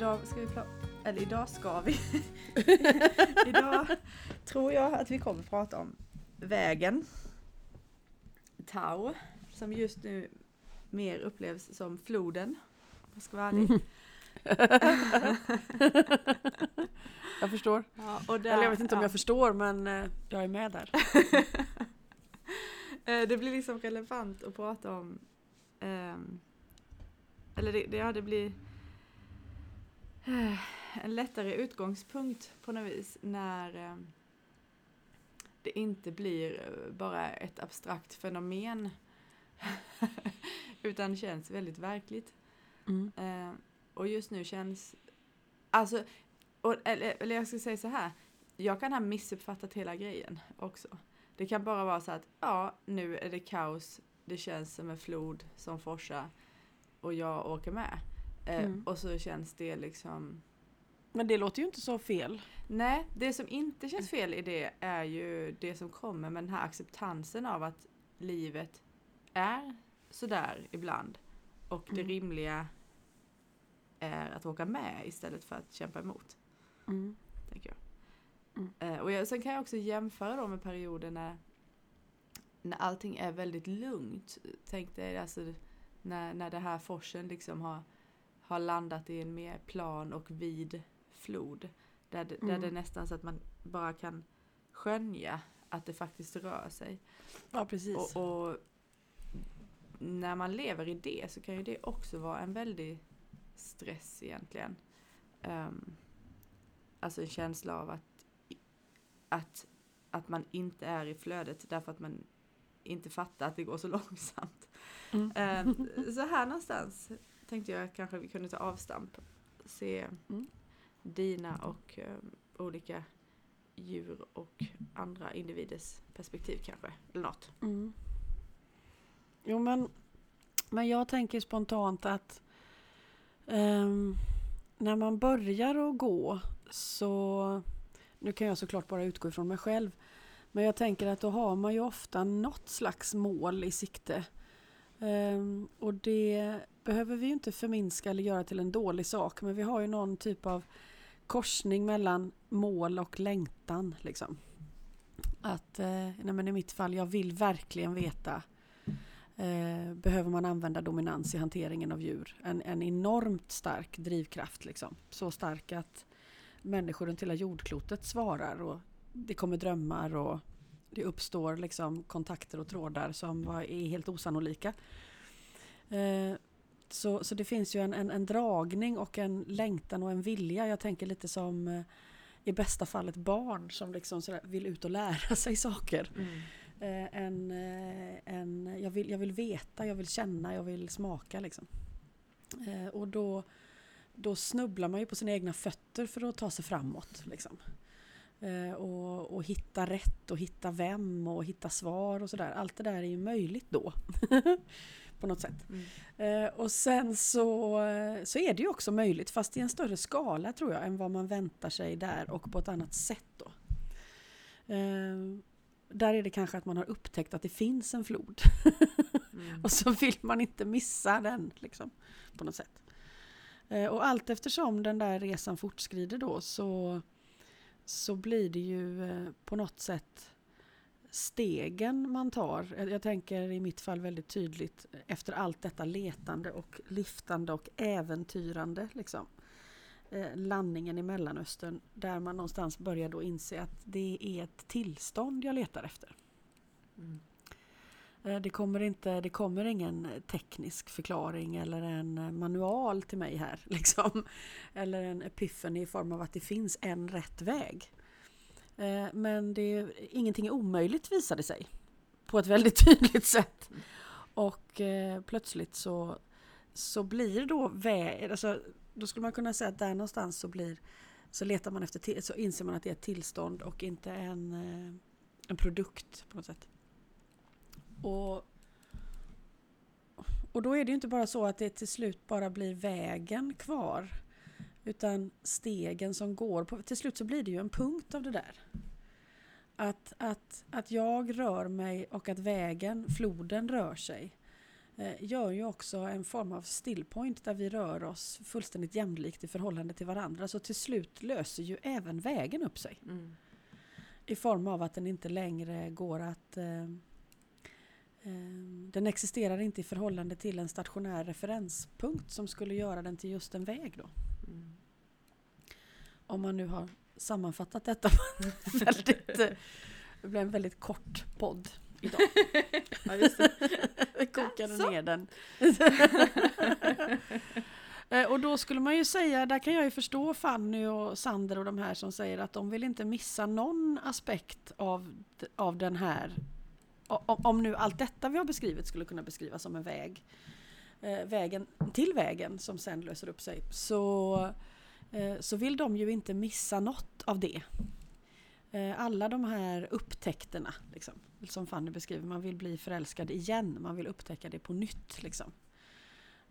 idag ska vi prata, eller idag ska vi. idag tror jag att vi kommer prata om vägen. Tau, som just nu mer upplevs som floden. Jag ska vara ärlig. Jag förstår. Ja, och där, Eller jag vet inte om ja. jag förstår men eh, jag är med där. Eh, Det blir liksom relevant att prata om ehm, eller det, det, ja, det blir en lättare utgångspunkt på något vis när ehm, det inte blir eh, bara ett abstrakt fenomen utan känns väldigt verkligt. Mm. Eh, och just nu känns, alltså, och, eller, eller jag ska säga så här, jag kan ha missuppfattat hela grejen också. Det kan bara vara så att, ja, nu är det kaos, det känns som en flod som forsar och jag åker med. Eh, Mm. Och så känns det liksom, Men det låter ju inte så fel. nej, det som inte känns fel i det är ju det som kommer med den här acceptansen av att livet är sådär ibland. Och det Mm. rimliga är att åka med istället för att kämpa emot. Mm. Tänker jag. Mm. Eh, och jag, sen kan jag också jämföra då med perioder när, när allting är väldigt lugnt. Tänk dig alltså när, när det här forsen liksom har, har landat i en mer plan och vid flod. Där, det- där Mm. det är nästan så att man bara kan skönja att det faktiskt rör sig. Ja precis. Och, och när man lever i det så kan ju det också vara en väldig stress egentligen. Um, alltså en känsla av att, att, att man inte är i flödet därför att man inte fattar att det går så långsamt. Mm. Ehm, så här någonstans tänkte jag att kanske vi kunde ta avstamp. Se Mm. dina och ehm, olika djur och andra individers perspektiv kanske. Eller något. Mm. Jo men, men jag tänker spontant att ehm, när man börjar att gå så, nu kan jag såklart bara utgå ifrån mig själv, men jag tänker att då har man ju ofta något slags mål i sikte. Um, och det behöver vi ju inte förminska eller göra till en dålig sak, men vi har ju någon typ av korsning mellan mål och längtan. Liksom. Att, eh, nej men i mitt fall, jag vill verkligen veta eh, behöver man använda dominans i hanteringen av djur. En, en enormt stark drivkraft. Liksom. Så stark att människor runt hela jordklotet svarar och det kommer drömmar och det uppstår liksom kontakter och trådar som var, är helt osannolika. Eh, så, så det finns ju en, en, en dragning och en längtan och en vilja. Jag tänker lite som eh, i bästa fall ett barn som liksom vill ut och lära sig saker. Eh, en, eh, en, jag, vill, jag vill veta, jag vill känna, jag vill smaka. Liksom. Eh, och då, då snubblar man ju på sina egna fötter för att ta sig framåt. Liksom. Eh, och, och hitta rätt och hitta vem och hitta svar och sådär. Allt det där är ju möjligt då. på något sätt. Mm. Eh, och sen så, så är det ju också möjligt, fast i en större skala tror jag, än vad man väntar sig där och på ett annat sätt då. Eh, där är det kanske att man har upptäckt att det finns en flod. Mm. och så vill man inte missa den liksom, på något sätt. Och allt eftersom den där resan fortskrider då så, så blir det ju eh, på något sätt stegen man tar. Eh, jag, tänker i mitt fall väldigt tydligt efter allt detta letande och liftande och äventyrande. Liksom. Eh, landningen i Mellanöstern där man någonstans börjar då inse att det är ett tillstånd jag letar efter. Mm. Eh, det kommer, inte, det kommer ingen teknisk förklaring eller en eh, manual till mig här. Liksom. Eller en epiphany i form av att det finns en rätt väg. Eh, men det är, ingenting är omöjligt visade sig. På ett väldigt tydligt sätt. Och plötsligt så, så blir då väg, alltså, då skulle man kunna säga att där någonstans så blir så letar man efter, så inser man att det är ett tillstånd och inte en, en produkt på något sätt. Och, och då är det ju inte bara så att det till slut bara blir vägen kvar. Utan stegen som går. På, till slut så blir det ju en punkt av det där. Att, att, att jag rör mig och att vägen, floden rör sig. eh, gör ju också en form av stillpoint där vi rör oss fullständigt jämlikt i förhållande till varandra. Så till slut löser ju även vägen upp sig. Mm. I form av att den inte längre går att... Eh, eh, den existerar inte i förhållande till en stationär referenspunkt som skulle göra den till just en väg då. Mm. Om man nu har sammanfattat detta väldigt... eh, Det blev en väldigt kort podd idag. Ja, just det. Vi kokade Jaså? ner den. Eh, och då skulle man ju säga, där kan jag ju förstå Fanny och Sander och de här som säger att de vill inte missa någon aspekt av, av den här. Om, om nu allt detta vi har beskrivit skulle kunna beskrivas som en väg. Eh, vägen till vägen som sen löser upp sig. Så, eh, så vill de ju inte missa något av det. Eh, alla de här upptäckterna, liksom, som Fanny beskriver, man vill bli förälskad igen, man vill upptäcka det på nytt. Liksom.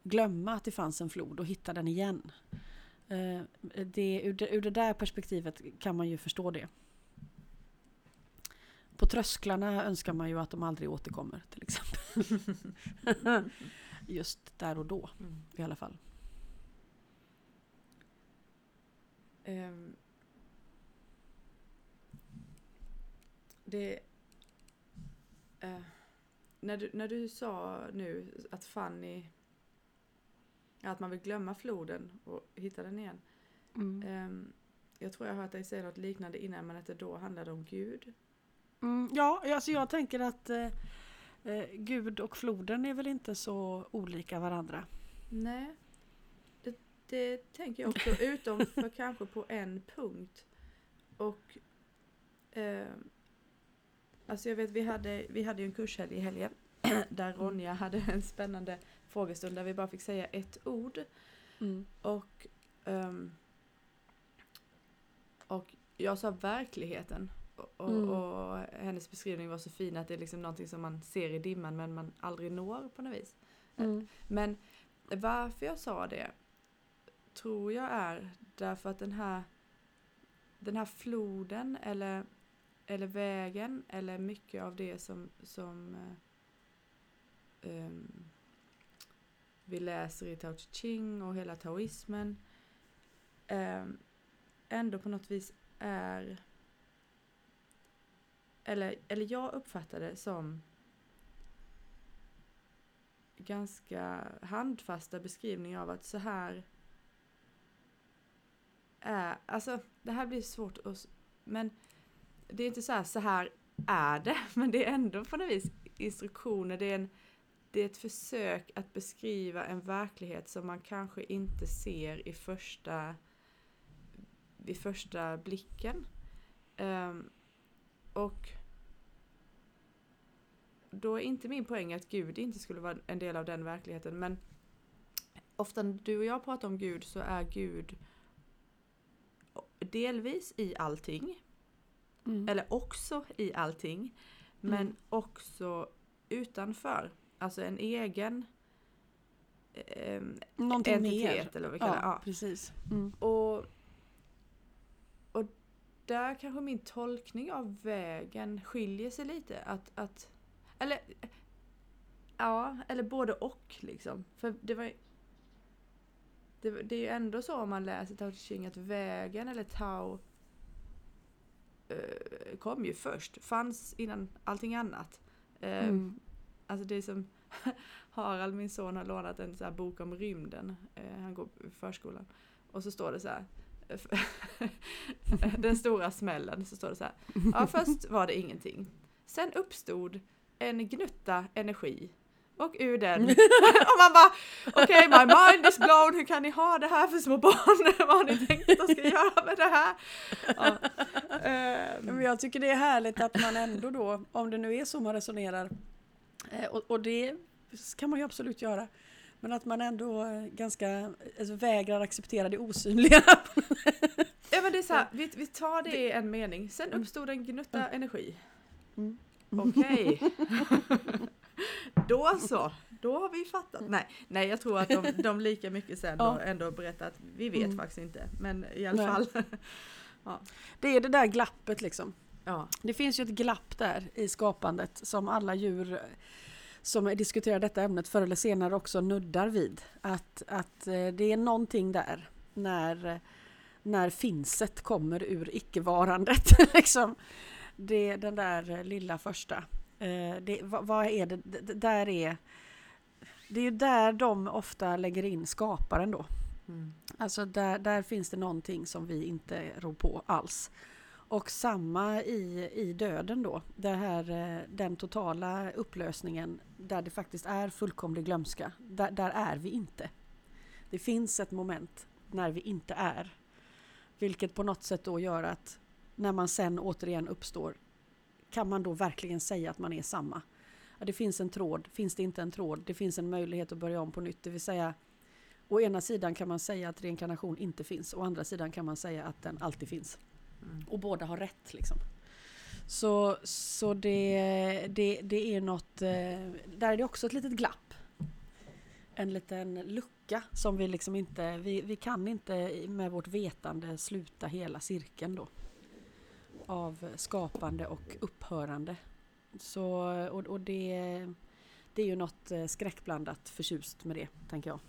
Glömma att det fanns en flod och hitta den igen. Eh, det, ur, det, ur det där perspektivet kan man ju förstå det. På trösklarna önskar man ju att de aldrig återkommer till exempel. Just där och då Mm. i alla fall. Ehm, det... eh, när, du, när du sa nu att Fanny... Att man vill glömma floden och hitta den igen. Ehm, jag tror jag har hört dig säga något liknande innan men att det då handlade om Gud. Mm, ja, alltså jag tänker att eh, eh, Gud och floden är väl inte så olika varandra. Nej, det, det tänker jag också, utom för kanske på en punkt. Och eh, alltså jag vet, vi hade, vi hade ju en kurshelg i helgen där Ronja hade en spännande frågestund där vi bara fick säga ett ord. Och, ehm, och jag sa verkligheten. Och, Mm. och hennes beskrivning var så fin att det är liksom någonting som man ser i dimman men man aldrig når på något vis. Mm. Men varför jag sa det tror jag är därför att den här den här floden eller, eller vägen eller mycket av det som, som ehm, vi läser i Tao Te Ching och hela taoismen ehm, ändå på något vis är eller, eller jag uppfattar det som ganska handfasta beskrivningar av att så här är, alltså det här blir svårt att, men det är inte så här, så här är det, men det är ändå på något vis instruktioner, det är, en, det är ett försök att beskriva en verklighet som man kanske inte ser i första, vid första blicken. Um, och då är inte min poäng att Gud inte skulle vara en del av den verkligheten, men ofta när du och jag pratar om Gud så är Gud delvis i allting, Mm. eller också i allting, men Mm. också utanför. Alltså en egen ehm, Någonting entitet mer. eller vad vi kallar det. Ja, Ja. precis. Mm. Och där kanske min tolkning av vägen skiljer sig lite. Att, att, eller, ja, eller både och liksom. För det var det, det är ju ändå så om man läser Tao Te Ching att vägen eller Tao eh, kom ju först. Fanns innan allting annat. Eh, Mm. Alltså det är som Harald, min son, har lånat en så här bok om rymden. Eh, han går i förskolan. Och så står det så här. Den stora smällen. Så står det så här. Ja, först var det ingenting. Sen uppstod en gnutta energi. Och ur den. och man bara okej, my mind is blown. Hur kan ni ha det här för små barn? Vad har ni tänkt att de ska göra med det här? Ja. Ehm. Men jag tycker det är härligt att man ändå då, om det nu är så man resonerar, eh, och, och det kan man ju absolut göra, men att man ändå eh, ganska alltså, vägrar acceptera det osynliga. Ja men det är så här, vi, vi tar det i en mening. Sen uppstod en gnutta energi. Mm. Okej. då så, då har vi fattat. Nej, nej jag tror att de, de lika mycket sen Ja. då ändå berättar att vi vet Mm. faktiskt inte. Men i alla Nej. fall. Det är det där glappet liksom. ja. Det finns ju ett glapp där i skapandet som alla djur som diskuterar detta ämnet förr eller senare också nuddar vid. Att, att eh, det är någonting där när, när finset kommer ur icke-varandet. liksom. Det, den där lilla första. Eh, det, vad, vad, är det? det? Där är, det är ju där de ofta lägger in skaparen då. Mm. Alltså där, där finns det någonting som vi inte rår på alls. Och samma i, i döden då, det här, eh, den totala upplösningen där det faktiskt är fullkomlig glömska. Där, där är vi inte. Det finns ett moment när vi inte är. Vilket på något sätt då gör att när man sen återigen uppstår kan man då verkligen säga att man är samma. Ja, det finns en tråd, finns det inte en tråd, det finns en möjlighet att börja om på nytt. Det vill säga, å ena sidan kan man säga att reinkarnation inte finns, å andra sidan kan man säga att den alltid finns. Mm. Och båda har rätt liksom. Så, så det, det, det är något, eh, där är det också ett litet glapp. En liten lucka som vi liksom inte, vi, vi kan inte med vårt vetande sluta hela cirkeln då. Av skapande och upphörande. Så, och, och det, det är ju något eh, skräckblandat förtjust med det, tänker jag.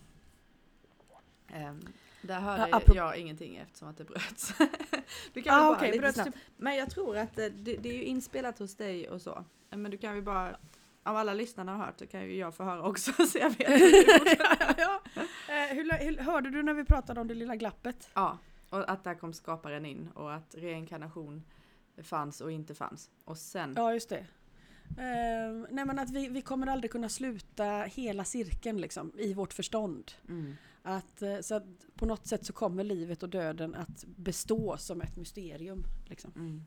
Ehm, där hörde ja, jag ingenting eftersom att det bröts. du kan ah, bara okay, lite snabbt. Men jag tror att det, det, är ju inspelat hos dig och så. Men du kan ju bara, av alla lyssnarna har hört så kan ju jag få höra också så jag vet. ja. eh, hur, hur, hörde du när vi pratade om det lilla glappet? Ja, och att där kom skaparen in och att reinkarnation fanns och inte fanns. Och sen... Ja, just det. Uh, nej men att vi, vi kommer aldrig kunna sluta hela cirkeln liksom i vårt förstånd. Mm. Att, eh, så att på något sätt så kommer livet och döden att bestå som ett mysterium. Liksom. Mm.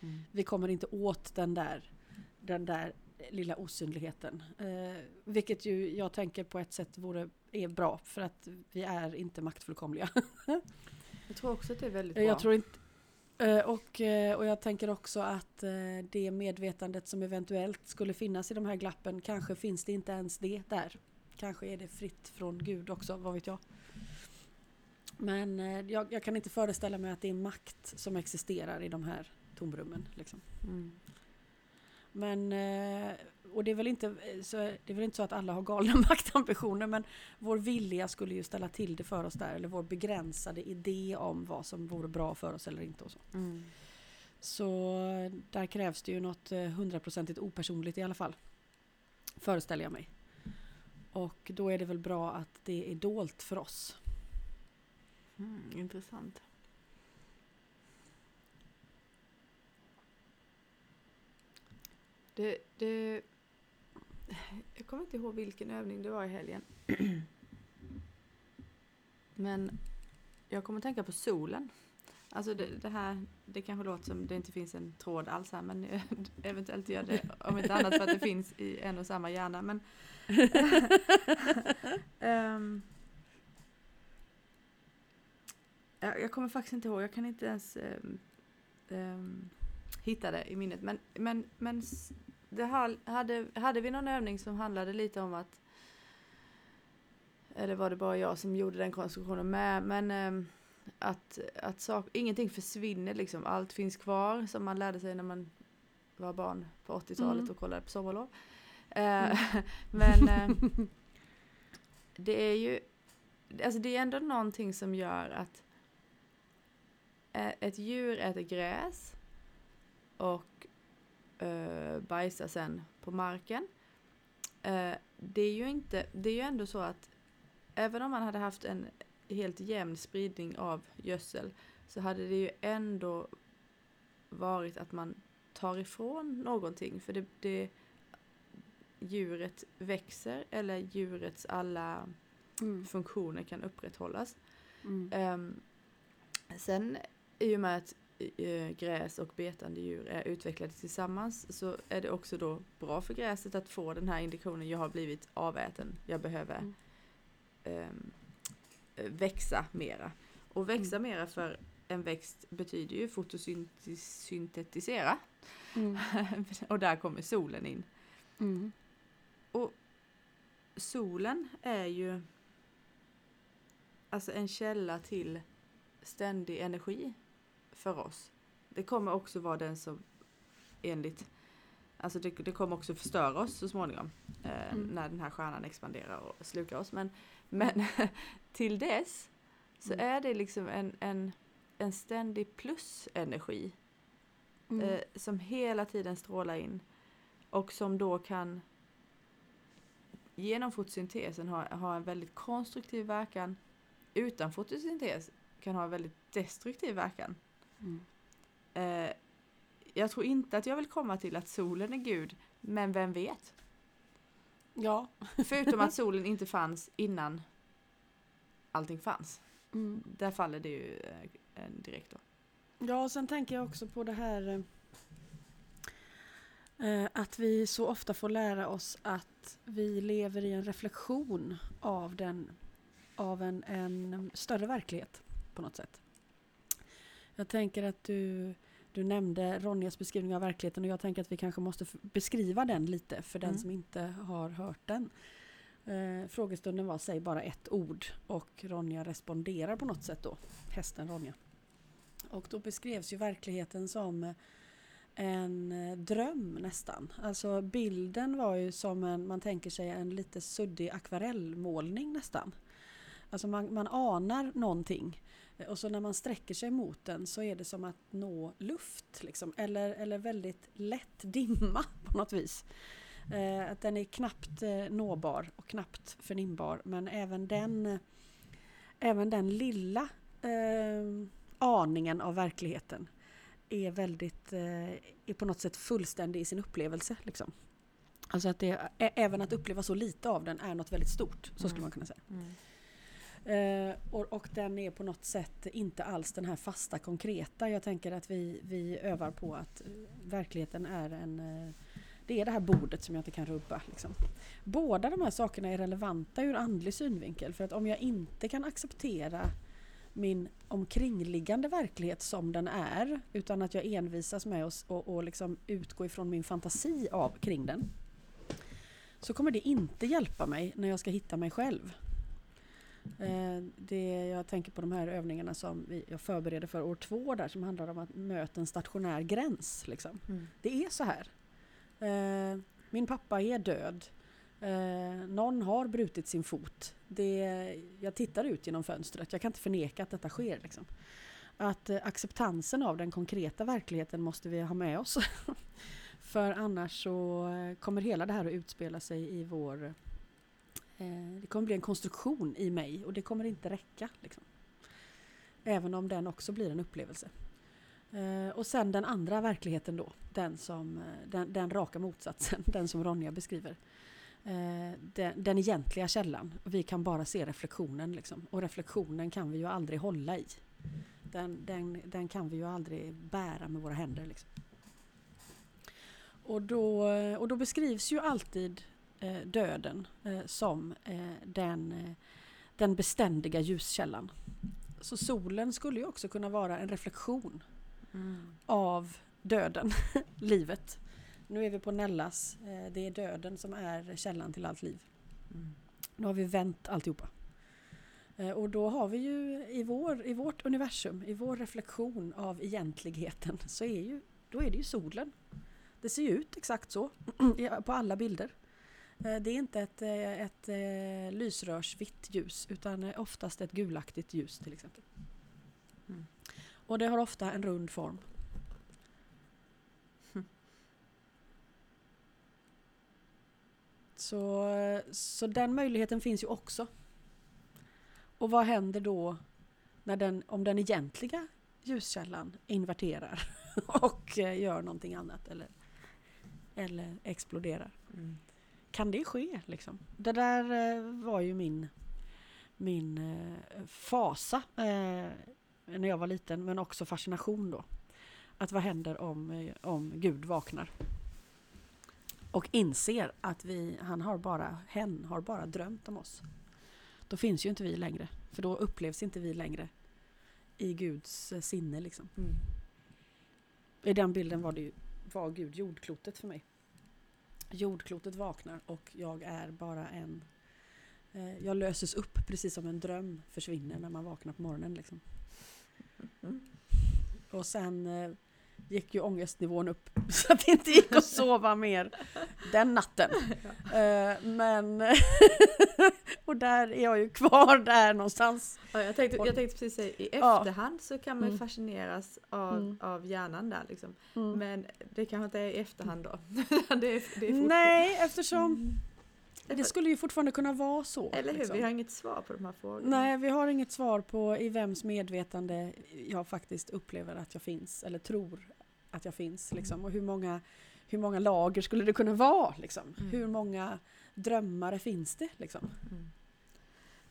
Mm. Vi kommer inte åt den där, den där lilla osynligheten. Eh, vilket ju jag tänker på ett sätt vore, är bra för att vi är inte maktfullkomliga. jag tror också att det är väldigt bra. Jag tror inte, eh, och, eh, och jag tänker också att det medvetandet som eventuellt skulle finnas i de här glappen, kanske finns det inte ens det där. Kanske är det fritt från Gud också, vad vet jag. Men eh, jag, jag, kan inte föreställa mig att det är makt som existerar i de här tomrummen. Liksom. Mm. Men, eh, och det är, väl inte, så, det är väl inte så att alla har galna maktambitioner men vår vilja skulle ju ställa till det för oss där. Eller vår begränsade idé om vad som vore bra för oss eller inte. Och så. Mm. så där krävs det ju något eh, hundraprocentigt opersonligt i alla fall. Föreställer jag mig. Och då är det väl bra att det är dolt för oss. Mm, intressant. Det, det, jag kommer inte ihåg vilken övning det var i helgen. Men jag kommer tänka på solen. Alltså det, det, här, det kanske låter som det inte finns en tråd alls här men eh, eventuellt gör det om inte annat för att det finns i en och samma hjärna. Men um, jag kommer faktiskt inte ihåg, jag kan inte ens um, um, hitta det i minnet. Men, men, men det hade, hade vi någon övning som handlade lite om att eller var det bara jag som gjorde den konstruktionen med, men att, att sak, ingenting försvinner liksom, allt finns kvar som man lärde sig när man var barn på 80-talet mm. och kollade på sommarlov. Mm. Men eh, det är ju, alltså det är ändå någonting som gör att eh, ett djur äter gräs och uh, bajsar sen på marken. Uh, det är ju inte, det är ju ändå så att även om man hade haft en helt jämn spridning av gödsel så hade det ju ändå varit att man tar ifrån någonting för det, det djuret växer eller djurets alla mm. funktioner kan upprätthållas. Mm. Um, sen i och med att uh, gräs och betande djur är utvecklade tillsammans så är det också då bra för gräset att få den här indikationen jag har blivit aväten, jag behöver mm. um, växa mera. Och växa mm. mera för en växt betyder ju fotosyntetisera. Mm. och där kommer solen in. Mm. Och solen är ju alltså en källa till ständig energi för oss. Det kommer också vara den som enligt alltså det, det kommer också förstöra oss så småningom. Eh, Mm. När den här stjärnan expanderar och slukar oss. Men, men till dess så Mm. är det liksom en, en, en ständig plusenergi Mm. eh, som hela tiden strålar in och som då kan genom fotosyntesen ha, ha en väldigt konstruktiv verkan. Utan fotosyntes kan ha en väldigt destruktiv verkan. Mm. Eh, jag tror inte att jag vill komma till att solen är Gud, men vem vet? Ja. Förutom att solen inte fanns innan allting fanns. Mm. Där faller det ju eh, direkt då. Ja, och sen tänker jag också på det här eh, att vi så ofta får lära oss att vi lever i en reflektion av, den, av en, en större verklighet på något sätt. Jag tänker att du, du nämnde Ronjas beskrivning av verkligheten och jag tänker att vi kanske måste beskriva den lite för den Mm. som inte har hört den. Eh, frågestunden var säg bara ett ord och Ronja responderar på något sätt då. Hästen Ronja. Och då beskrevs ju verkligheten som en eh, dröm nästan. Alltså bilden var ju som en, man tänker sig en lite suddig akvarellmålning nästan. Alltså man, man anar någonting Eh, och så när man sträcker sig mot den så är det som att nå luft liksom. eller, eller väldigt lätt dimma på något vis. Eh, att den är knappt eh, nåbar och knappt förnimbar men även den, eh, även den lilla eh, aningen av verkligheten är väldigt, eh, är på något sätt fullständig i sin upplevelse. Liksom. Alltså att det, även att uppleva så lite av den är något väldigt stort, så skulle Mm. man kunna säga. Eh, och, och den är på något sätt inte alls den här fasta konkreta. Jag tänker att vi, vi övar på att eh, verkligheten är en eh, det är det här bordet som jag inte kan rubba. Liksom. Båda de här sakerna är relevanta ur andlig synvinkel. För att om jag inte kan acceptera min omkringliggande verklighet som den är utan att jag envisas med att och, och liksom utgå ifrån min fantasi av kring den så kommer det inte hjälpa mig när jag ska hitta mig själv. Eh, det, jag tänker på de här övningarna som vi, jag förbereder för år två där som handlar om att möta en stationär gräns. Liksom. Mm. Det är så här. Eh, min pappa är död. Eh, någon har brutit sin fot. Det, jag tittar ut genom fönstret. Jag kan inte förneka att detta sker. Liksom. Att eh, acceptansen av den konkreta verkligheten måste vi ha med oss. För annars så kommer hela det här att utspela sig i vår... Eh, det kommer bli en konstruktion i mig och det kommer inte räcka. Liksom. Även om den också blir en upplevelse. Eh, och sen den andra verkligheten då, den, som, eh, den, den raka motsatsen, den som Ronja beskriver. Den, den egentliga källan, vi kan bara se reflektionen liksom. och reflektionen kan vi ju aldrig hålla i. Den, den, den kan vi ju aldrig bära med våra händer. Liksom. Och, då, och då beskrivs ju alltid eh, döden eh, som eh, den, eh, den beständiga ljuskällan. Så solen skulle ju också kunna vara en reflektion Mm. av döden, livet. Nu är vi på Nellas, eh, det är döden som är källan till allt liv. Mm. Nu har vi vänt alltihopa. Eh, Och då har vi ju i, vår, i vårt universum, i vår reflektion av egentligheten, så är ju, då är det ju solen. Det ser ju ut exakt så på alla bilder. Eh, det är inte ett, eh, ett, eh, lysrörsvitt ljus utan oftast ett gulaktigt ljus till exempel. Mm. Och det har ofta en rund form. Mm. Så, så den möjligheten finns ju också. Och vad händer då när den, om den egentliga ljuskällan inverterar och gör någonting annat eller, eller exploderar? Mm. Kan det ske? Liksom? Det där eh, var ju min, min eh, fasa eh, när jag var liten, men också fascination då. Att vad händer om, om Gud vaknar? Och inser att vi, han har bara, hen har bara drömt om oss. Då finns ju inte vi längre, för då upplevs inte vi längre i Guds sinne. Liksom. Mm. I den bilden var, det ju, var Gud jordklotet för mig. Jordklotet vaknar och jag är bara en... Eh, jag löses upp precis som en dröm försvinner när man vaknar på morgonen. Liksom. Mm. Och sen eh, gick ju ångestnivån upp så att det inte gick att sova mer den natten. Eh, men och där är jag ju kvar där någonstans. Ja, jag, tänkte, jag tänkte precis säga, i Ja. efterhand så kan man ju Mm. fascineras av, Mm. av hjärnan där liksom. Mm. Men det kanske inte är i efterhand då. det är, det är Nej, eftersom Mm. det skulle ju fortfarande kunna vara så. Eller hur, liksom. vi har inget svar på de här frågorna. Nej, vi har inget svar på i vems medvetande jag faktiskt upplever att jag finns eller tror att jag finns. Liksom. Och hur många, hur många lager skulle det kunna vara? Liksom? Mm. Hur många drömmare finns det? Liksom? Mm.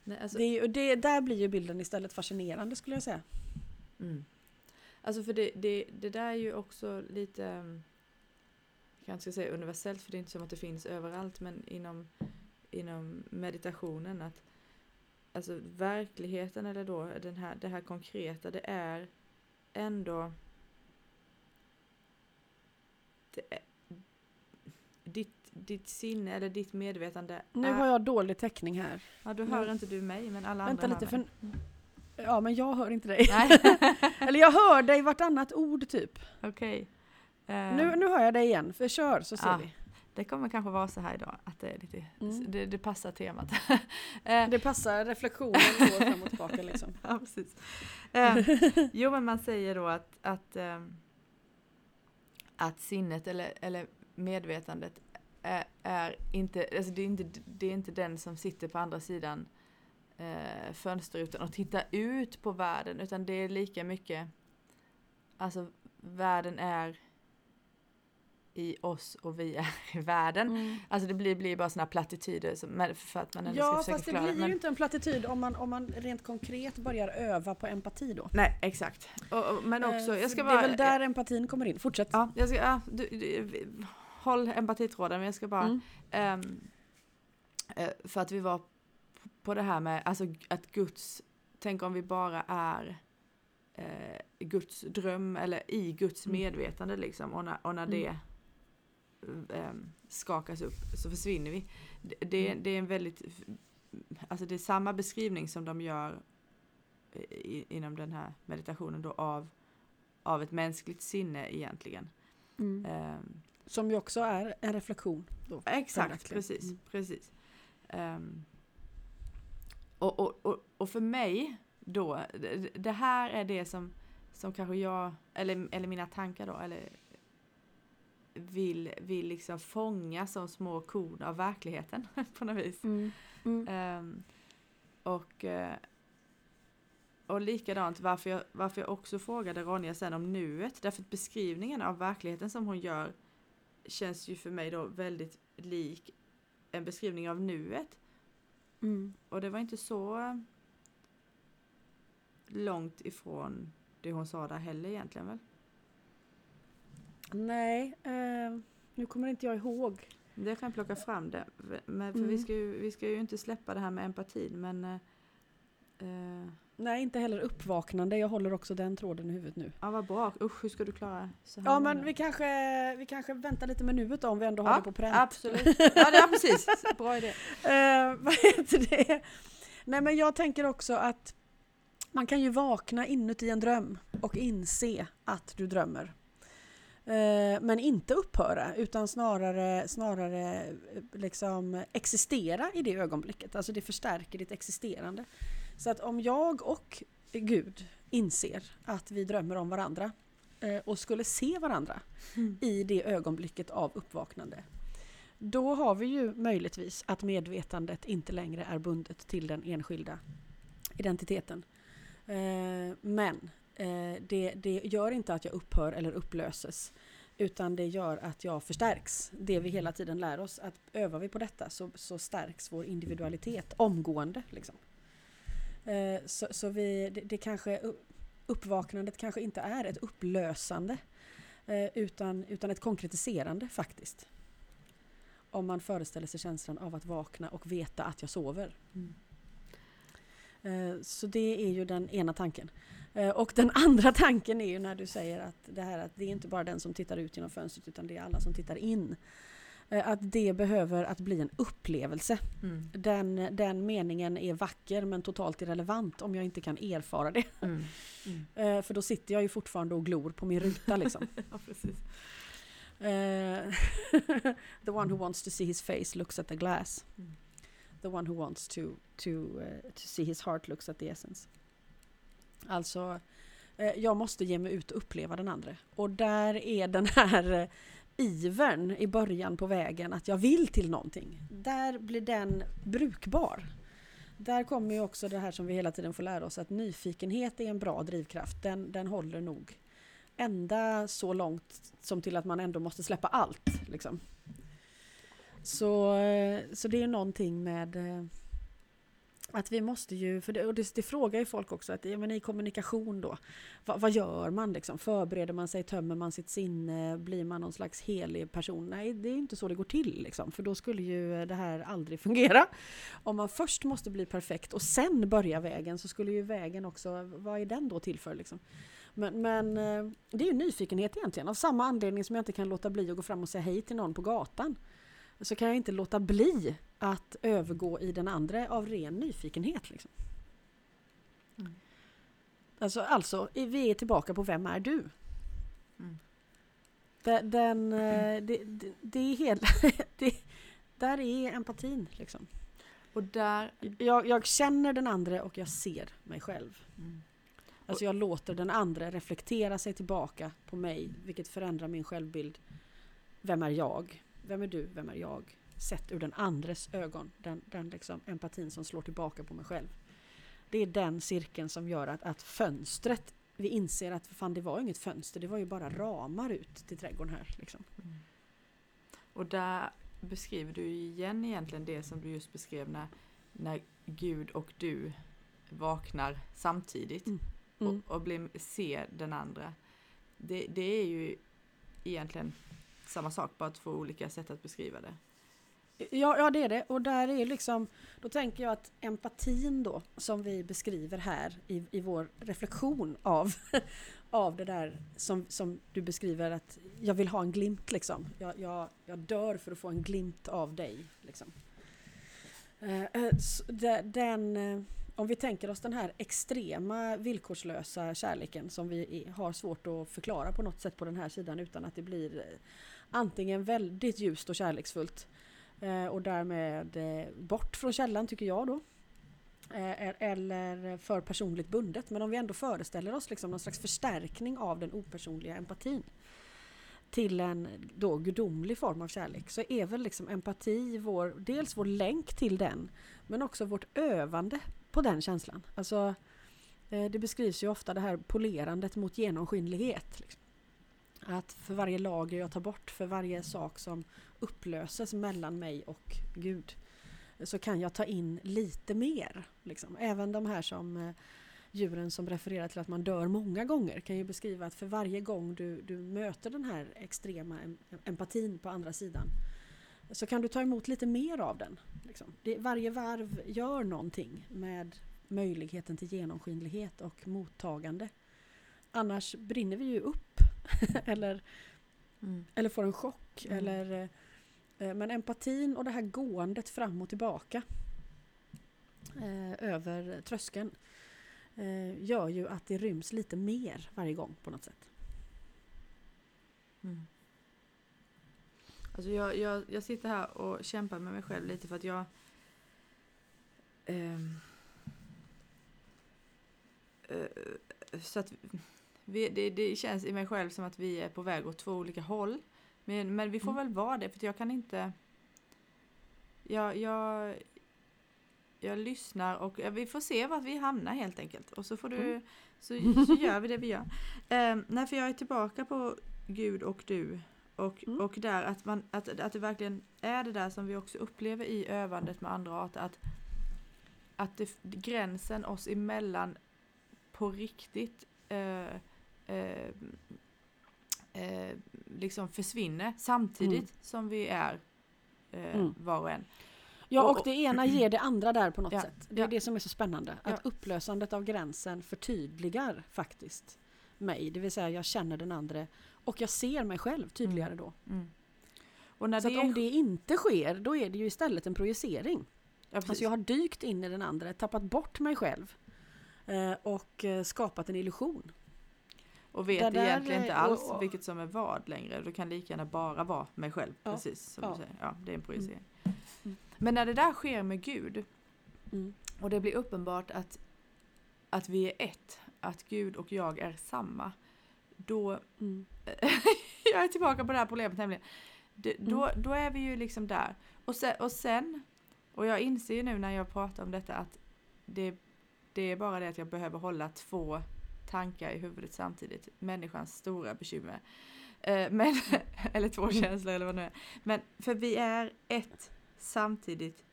Nej, alltså, Det, ju- det, där blir ju bilden istället fascinerande skulle jag säga. Mm. Alltså för det, det, det där är ju också lite, mm, kanske ska säga universellt för det är inte som att det finns överallt men inom, inom meditationen att alltså verkligheten eller då den här, det här konkreta det är ändå det är, ditt, ditt sinne eller ditt medvetande Nu är, har jag dålig täckning här. ja, då hör inte du mig men alla Vänta andra lite, hör mig. för, ja men jag hör inte dig. Eller jag hör dig vartannat ord typ. okej. Eh, Nu, nu hör jag dig igen, för kör så ser Ah. vi. Det kommer kanske vara så här idag, att det, är lite, Mm. det, det passar temat. Eh, Det passar, reflektionen går fram och tillbaka liksom. ja, precis. Eh, jo, men man säger då att, att, att sinnet eller, eller medvetandet är, är inte, alltså det är inte, det är inte den som sitter på andra sidan eh, fönsterrutan och tittar ut på världen, utan det är lika mycket, alltså världen är i oss och vi är i världen. Mm. Alltså det blir, blir bara såna plattityder som, för att man ändå ska Ja, försöka fast det blir men, ju inte en plattityd om man, om man rent konkret börjar öva på empati då. Nej, exakt. Och, och, men också, Eh, jag ska bara... Det är väl där empatin kommer in. Fortsätt. Ja, jag ska, ja, du, du, håll empatitråden, men jag ska bara... Mm. eh, för att vi var på det här med, alltså att Guds, tänk om vi bara är eh, Guds dröm eller i Guds Mm. medvetande liksom och när, och när Mm. det skakas upp så försvinner vi. Det, det, Mm. det är en väldigt, alltså det är samma beskrivning som de gör i, inom den här meditationen då av, av ett mänskligt sinne egentligen. Mm. Ehm, Som ju också är en reflektion. Då. Exakt, precis. Mm. precis. Ehm, och, och, och, och för mig då, det, det här är det som, som kanske jag, eller, eller mina tankar då, eller vill, vill liksom fånga som små korn av verkligheten på något vis. Mm. Mm. Ehm, och, eh, och likadant varför jag, varför jag också frågade Ronja sen om nuet. Därför att beskrivningen av verkligheten som hon gör känns ju för mig då väldigt lik en beskrivning av nuet. Mm. Och det var inte så eh, långt ifrån det hon sa där heller egentligen väl? Nej, eh, nu kommer inte jag ihåg. Det kan jag plocka fram det. Men för Mm. vi, ska ju, vi ska ju inte släppa det här med empatin men eh, eh, Nej, inte heller uppvaknande. Jag håller också den tråden i huvudet nu. Ja vad bra, usch hur ska du klara så här Ja, men vi kanske, vi kanske väntar lite med nuet då, om vi ändå har Ja, det på pränt. Absolut. Ja, det är precis. Bra idé. Eh, vad heter det? Nej men jag tänker också att man kan ju vakna inuti en dröm och inse att du drömmer. Eh, men inte upphöra utan snarare, snarare eh, liksom existera i det ögonblicket. Alltså det förstärker ditt existerande. Så att om jag och Gud inser att vi drömmer om varandra eh, och skulle se varandra i det ögonblicket av uppvaknande. Då har vi ju möjligtvis att medvetandet inte längre är bundet till den enskilda identiteten. Men eh, det, det gör inte att jag upphör eller upplöses. Utan det gör att jag förstärks. Det vi hela tiden lär oss. Att övar vi på detta så, så stärks vår individualitet omgående. Liksom. Eh, så så vi, det, det kanske, uppvaknandet kanske inte är ett upplösande. Eh, utan, utan ett konkretiserande faktiskt. Om man föreställer sig känslan av att vakna och veta att jag sover. Mm. Eh, Så det är ju den ena tanken. Eh, Och den andra tanken är ju när du säger att det här att det är inte bara den som tittar ut genom fönstret utan det är alla som tittar in. Eh, Att det behöver att bli en upplevelse. Mm. Den, den meningen är vacker men totalt irrelevant om jag inte kan erfara det. Mm. Mm. Eh, För då sitter jag ju fortfarande och glor på min ruta liksom. Ja, precis. The one who wants to see his face looks at the glass. Mm. The one who wants to, to, eh, to see his heart looks at the essence. Alltså, eh, jag måste ge mig ut och uppleva den andra. Och där är den här eh, ivern i början på vägen att jag vill till någonting. Där blir den brukbar. Där kommer ju också det här som vi hela tiden får lära oss att nyfikenhet är en bra drivkraft. Den, den håller nog ända så långt som till att man ändå måste släppa allt. Liksom. Så, eh, så det är någonting med eh, att vi måste ju, för det, och det, det frågar ju folk också, att ja, men i kommunikation då, vad, vad gör man liksom? Förbereder man sig, tömmer man sitt sinne, blir man någon slags helig person? Nej, det är inte så det går till liksom, för då skulle ju det här aldrig fungera. Om man först måste bli perfekt och sen börja vägen så skulle ju vägen också, vad är den då till för liksom? Men, men eh, det är ju nyfikenhet egentligen, av samma anledning som jag inte kan låta bli att gå fram och säga hej till någon på gatan. Så kan jag inte låta bli att övergå i den andra av ren nyfikenhet. Liksom. Mm. Alltså, alltså, vi är tillbaka på Vem är du? Mm. Den, den, eh, det, det, det är hela... Det, där är empatin liksom. Och där... Jag, jag känner den andra och jag ser mig själv. Mm. Alltså jag låter den andra reflektera sig tillbaka på mig, vilket förändrar min självbild. Vem är jag? Vem är du? Vem är jag? Sett ur den andres ögon. Den, den liksom empatin som slår tillbaka på mig själv. Det är den cirkeln som gör att, att fönstret, vi inser att fan det var inget fönster, det var ju bara ramar ut till trädgården här. Liksom. Mm. Och där beskriver du igen egentligen det som du just beskrev när, när Gud och du vaknar samtidigt Mm. Mm. och, och blir, ser den andra. Det, det är ju egentligen samma sak, bara två olika sätt att beskriva det. Ja, ja, det är det. Och där är liksom, då tänker jag att empatin då, som vi beskriver här i, i vår reflektion av, av det där som, som du beskriver att jag vill ha en glimt liksom. Jag, jag, jag dör för att få en glimt av dig. Liksom. Eh, eh, den, eh, om vi tänker oss den här extrema villkorslösa kärleken som vi har svårt att förklara på något sätt på den här sidan utan att det blir antingen väldigt ljust och kärleksfullt eh, och därmed eh, bort från källan tycker jag då. Eh, e-, eller för personligt bundet. Men om vi ändå föreställer oss liksom någon slags förstärkning av den opersonliga empatin till en då gudomlig form av kärlek så är väl liksom empati vår, dels vår länk till den men också vårt övande på den känslan. Alltså, det beskrivs ju ofta det här polerandet mot genomskinlighet. Liksom. Att för varje lager jag tar bort, för varje sak som upplöses mellan mig och Gud så kan jag ta in lite mer. Liksom. Även de här som eh, djuren som refererar till att man dör många gånger kan ju beskriva att för varje gång du, du möter den här extrema empatin på andra sidan så kan du ta emot lite mer av den. Liksom. Det, varje varv gör någonting med möjligheten till genomskinlighet och mottagande. Annars brinner vi ju upp. eller eller får en chock. Mm. Eller, eh, men empatin och det här gåendet fram och tillbaka eh, över tröskeln eh, gör ju att det ryms lite mer varje gång på något sätt. Mm. Alltså jag, jag, jag sitter här och kämpar med mig själv lite för att jag ehm, eh, så att vi, det, det känns i mig själv som att vi är på väg åt två olika håll. Men, men vi får Mm. väl vara det för jag kan inte jag, jag, jag lyssnar och vi får se vart vi hamnar helt enkelt. Och så får du Mm. så, så gör vi det vi gör. Um, nej, för jag är tillbaka på Gud och du. Och, Mm. och där att, man, att, att det verkligen är det där som vi också upplever i övandet med andra arter. Att, att det, gränsen oss emellan på riktigt eh, eh, eh, liksom försvinner samtidigt Mm. som vi är eh, Mm. var och en. Ja, Och- och det ena ger det andra där på något Ja, sätt. Det är ja. det som är så spännande. Ja. Att upplösandet av gränsen förtydligar faktiskt mig. Det vill säga jag känner den andra och jag ser mig själv tydligare då. Mm. Och när Så det, om det inte sker, då är det ju istället en projicering. ja, precis. Alltså jag har dykt in i den andra, tappat bort mig själv. eh, Och eh, skapat en illusion. Och vet där egentligen inte alls och- och- vilket som är vad längre. Du kan lika gärna bara vara mig själv. Ja. Precis som Ja. du säger. Ja, det är en projicering. Mm. Men när det där sker med Gud Mm. och det blir uppenbart att, att vi är ett, att Gud och jag är samma. Då, Mm. jag är tillbaka på det här problemet nämligen. Det, då, Mm. då är vi ju liksom där. Och sen, och sen, och jag inser ju nu när jag pratar om detta att det, det är bara det att jag behöver hålla två tankar i huvudet samtidigt. Människans stora bekymmer. Eh, men, eller två känslor eller vad det nu är. Men för vi är ett samtidigt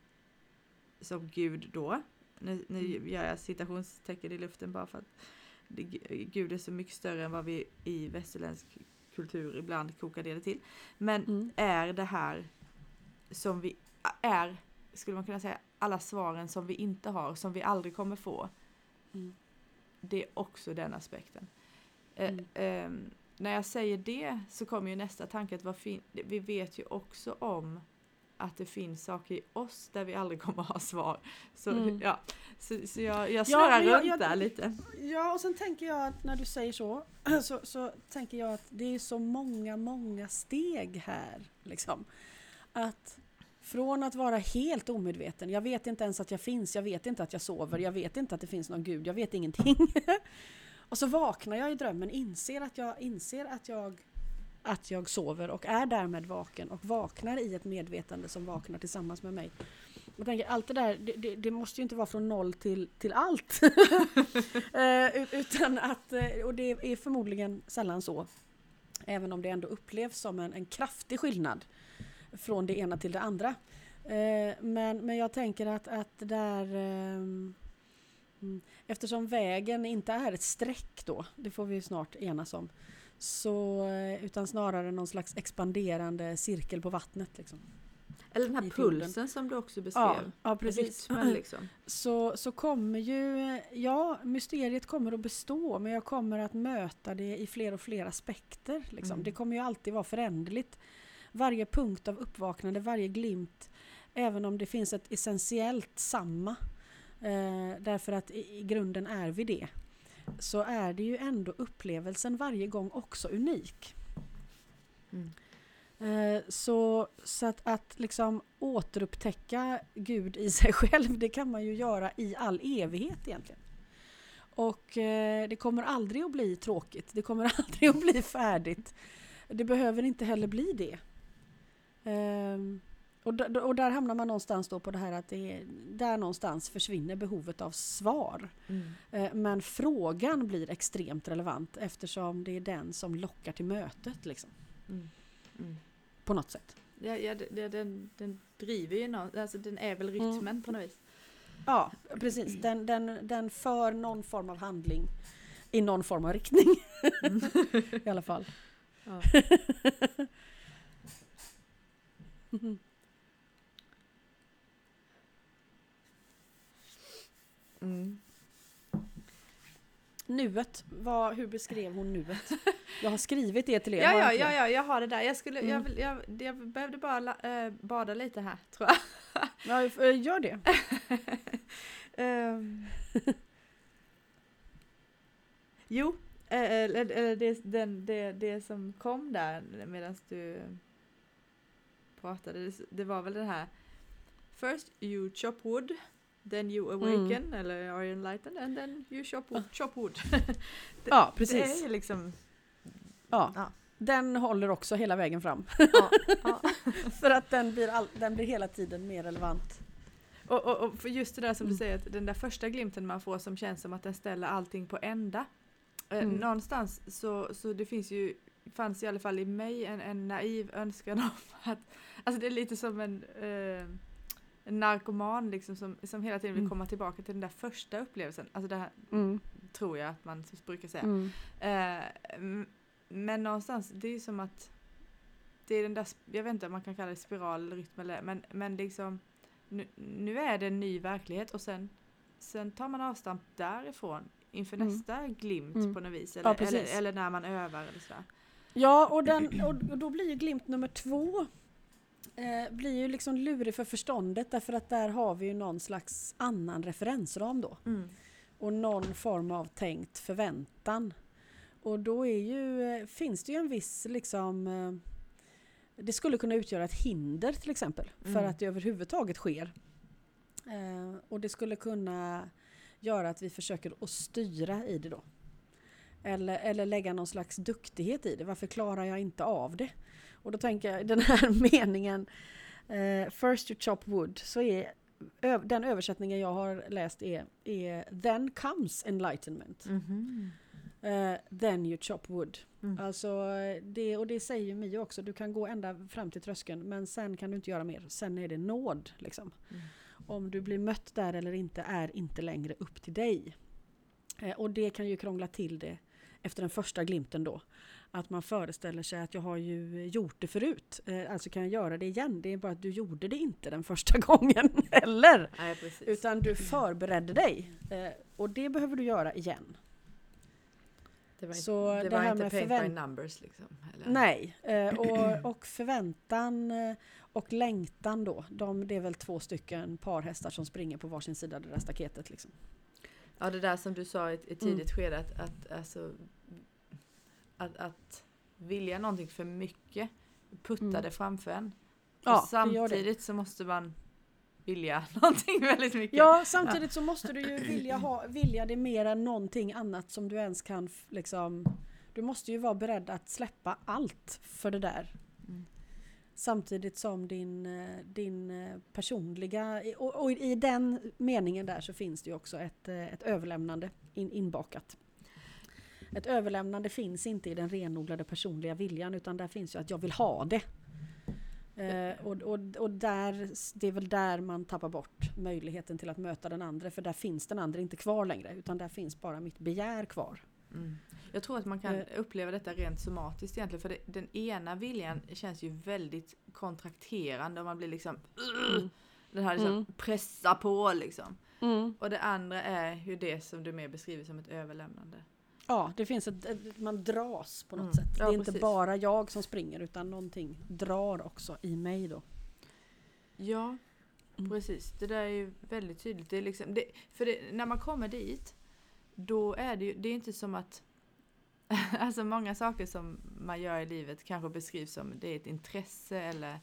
som Gud då. Nu, nu gör jag citationstecken i luften bara för att det, Gud är så mycket större än vad vi i västerländsk kultur ibland kokar det till. Men Mm. är det här som vi är, skulle man kunna säga, alla svaren som vi inte har, som vi aldrig kommer få. Mm. Det är också den aspekten. Eh, Mm. ehm, när jag säger det så kommer ju nästa tanke att vi vet ju också om att det finns saker i oss där vi aldrig kommer ha svar. Så, Mm. ja, så, så jag, jag Ja, snurrar jag- runt där lite. Ja, och sen tänker jag att när du säger så, så, så tänker jag att det är så många, många steg här. Liksom. Att från att vara helt omedveten, jag vet inte ens att jag finns, jag vet inte att jag sover, jag vet inte att det finns någon gud, jag vet ingenting. och så vaknar jag i drömmen, inser att jag, inser att jag att jag sover och är därmed vaken och vaknar i ett medvetande som vaknar tillsammans med mig. Jag tänker, allt det där, det, det, det måste ju inte vara från noll till, till allt. Eh, utan att, eh, och det är förmodligen sällan så. Även om det ändå upplevs som en, en kraftig skillnad från det ena till det andra. Eh, men, men jag tänker att, att där ehm, mm, Eftersom vägen inte är ett streck då, det får vi snart enas om. Så, eh, utan snarare någon slags expanderande cirkel på vattnet. Liksom. Eller den här pulsen som du också beskrev. Ja, ja, precis. Rytmen liksom. så, så kommer ju, ja, mysteriet kommer att bestå men jag kommer att möta det i fler och fler aspekter. Liksom. Mm. Det kommer ju alltid vara föränderligt. Varje punkt av uppvaknande, varje glimt, även om det finns ett essentiellt samma, eh, därför att i, i grunden är vi det, så är det ju ändå upplevelsen varje gång också unik. Mm. Eh, Så, så att, att liksom återupptäcka Gud i sig själv, det kan man ju göra i all evighet egentligen. Och eh, det kommer aldrig att bli tråkigt, det kommer aldrig att bli färdigt. Det behöver inte heller bli det. Ehm, och, och där hamnar man någonstans då på det här att det är, där någonstans försvinner behovet av svar. Mm. Eh, Men frågan blir extremt relevant eftersom det är den som lockar till mötet liksom, Mm. Mm. på något sätt. Ja, ja, det- den, den driver ju någon, alltså den är väl Mm. rytmen på något vis. Ja, precis. Den, den, den för någon form av handling i någon form av riktning. I alla fall. Ja. Mm. Nuet, vad, hur beskrev hon nuet? Jag har skrivit det till er. Ja, jag ja, ja, ja, jag har det där. Jag, skulle, jag, Mm. vill- jag, jag behövde bara eh, bada lite här, tror jag. ja eh, gör det. Ehm. jo, eh, eller, eller det, den, det, det som kom där medan du pratade, det, det var väl det här First you chop wood, then you awaken, eller are enlightened, and then you chop wood. Chop wood. Ja, Det precis. är liksom, Ja. Ja. Den håller också hela vägen fram. ja, ja. För att den blir, all, den blir hela tiden mer relevant. Och, och, och för just det där som Mm. du säger, att den där första glimten man får som känns som att den ställer allting på ända. Eh, Mm. Någonstans så, så det finns ju, fanns i alla fall i mig en, en naiv önskan om att, alltså det är lite som en, eh, en narkoman liksom som, som hela tiden vill Mm. komma tillbaka till den där första upplevelsen. Alltså det här Mm. tror jag att man brukar säga. Mm. Eh, men någonstans, det är som att det är den där, jag vet inte om man kan kalla det spiral eller rytm eller men, men liksom nu, nu är det en ny verklighet och sen, sen tar man avstamp därifrån inför Mm. nästa glimt Mm. på något vis. Ja, Eller, precis. eller, eller när man övar eller sådär. Ja, och, den, och, då blir ju glimt nummer två eh, blir ju liksom lurig för förståndet därför att där har vi ju någon slags annan referensram då. Mm. Och någon form av tänkt förväntan. Och då är ju, eh, finns det ju en viss liksom eh, det skulle kunna utgöra ett hinder till exempel för Mm. att det överhuvudtaget sker. Eh, och det skulle kunna göra att vi försöker att styra i det då. Eller, eller lägga någon slags duktighet i det. Varför klarar jag inte av det? Och då tänker jag den här meningen eh, First you chop wood så är den översättningen jag har läst är, är Then comes enlightenment. Mhm. Eh, then you chop wood. Mm. Alltså det, och det säger ju Mio också, du kan gå ända fram till tröskeln men sen kan du inte göra mer. Sen är det nåd. Liksom. Mm. Om du blir mött där eller inte är inte längre upp till dig. Eh, och det kan ju krångla till det efter den första glimten då. Att man föreställer sig att jag har ju gjort det förut, eh, alltså kan jag göra det igen. Det är bara att du gjorde det inte den första gången heller. Nej. Utan du förberedde dig. Eh, och det behöver du göra igen. det var, så inte, det det var här inte med paint by numbers liksom? Eller? Nej, eh, och, och förväntan och längtan då. De, det är väl två stycken parhästar som springer på varsin sida av det där staketet. Liksom. Ja, det där som du sa i ett, Mm. tidigt skede att, att, alltså, att, att vilja någonting för mycket puttar Mm. det framför en. Ja, samtidigt så måste man vilja någonting väldigt mycket. Ja, samtidigt så måste du ju vilja, ha, vilja det mer än någonting annat som du ens kan liksom... Du måste ju vara beredd att släppa allt för det där. Samtidigt som din, eh, din eh, personliga... Och, och i den meningen där så finns det ju också ett, eh, ett överlämnande in, inbakat. Ett överlämnande finns inte i den renodlade personliga viljan utan där finns ju att jag vill ha det. Eh, och och, och där, det är väl där man tappar bort möjligheten till att möta den andra för där finns den andra inte kvar längre utan där finns bara mitt begär kvar. Mm. Jag tror att man kan Eh. uppleva detta rent somatiskt egentligen. För det, den ena viljan känns ju väldigt kontrakterande och man blir liksom Mm. Den här liksom Mm. pressa på liksom. Och det andra är ju det som du mer beskriver som ett överlämnande. Ja, det finns ett, man dras på något Mm. sätt. Ja, det är inte precis. bara jag som springer utan någonting drar också i mig då. Ja, Mm. precis. Det där är ju väldigt tydligt. Det är liksom, det, för det, när man kommer dit, då är det ju, det är inte som att Alltså många saker som man gör i livet kanske beskrivs som det är ett intresse eller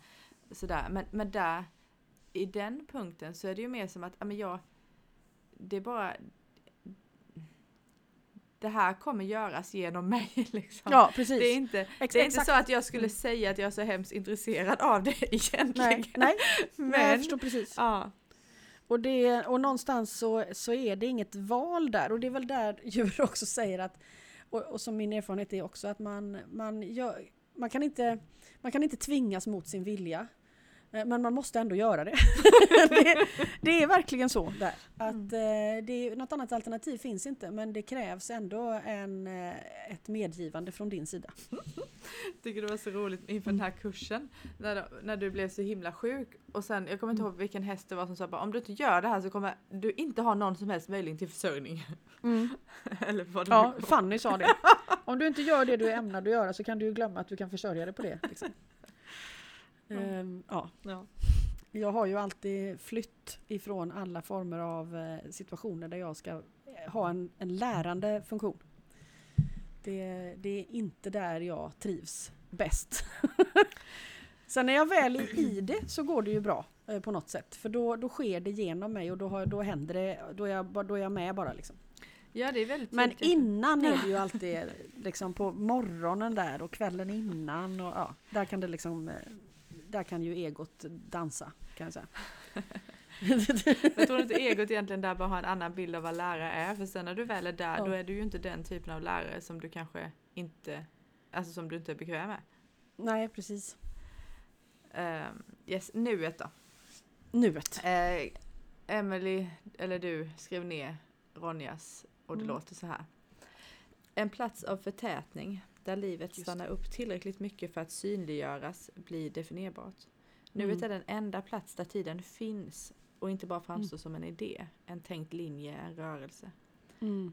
sådär. Men, men där, i den punkten så är det ju mer som att, ja men jag, det är bara det här kommer göras genom mig liksom. Ja, precis. Det är inte, Ex- det är inte så att jag skulle säga att jag är så hemskt intresserad av det egentligen. Nej, nej, men, nej, jag förstår precis. ja, och, det, och någonstans så, så är det inget val där. Och det är väl där djur också säger att, och, och som min erfarenhet är också, att man, man, gör, man, kan inte, man kan inte tvingas mot sin vilja. Eh, Men man måste ändå göra det. det, det är verkligen så där. Att eh, det är, något annat alternativ finns inte men det krävs ändå en, eh, ett medgivande från din sida. tycker det var så roligt inför den här kursen. När, när du blev så himla sjuk. Och sen, jag kommer inte ihåg vilken häst det var som sa om du inte gör det här så kommer du inte ha någon som helst möjlighet till försörjning. Eller vad det Ja. Fanny sa det. Om du inte gör det du ämnar att göra så kan du glömma att du kan försörja dig på det. Liksom. Ehm, ja. Ja. Jag har ju alltid flytt ifrån alla former av eh, situationer där jag ska eh, ha en, en lärande funktion. Det, det är inte där jag trivs bäst. Sen när jag väl är i det så går det ju bra eh, på något sätt. För då, då sker det genom mig och då, har, då händer det, då är, jag, då är jag med bara liksom. ja, det är väldigt Men tydligt. innan är det ju alltid liksom på morgonen där och kvällen innan och ja, där kan det liksom, eh, där kan ju egot dansa kan jag säga. Jag tror inte egot egentligen där bara har en annan bild av vad lärare är. För sen när du väl är där, Ja. då är du ju inte den typen av lärare som du kanske inte, alltså som du inte är bekväm med. Nej, precis. Um, yes, nuet då. Nuet. Eh, Emily, eller du, skrev ner Ronjas och det Mm. låter så här. En plats av förtätning där livet Just stannar upp tillräckligt mycket för att synliggöras blir definierbart. Nuet Mm. är den enda plats där tiden finns och inte bara framstår som en idé, en tänkt linje, en rörelse. Mm.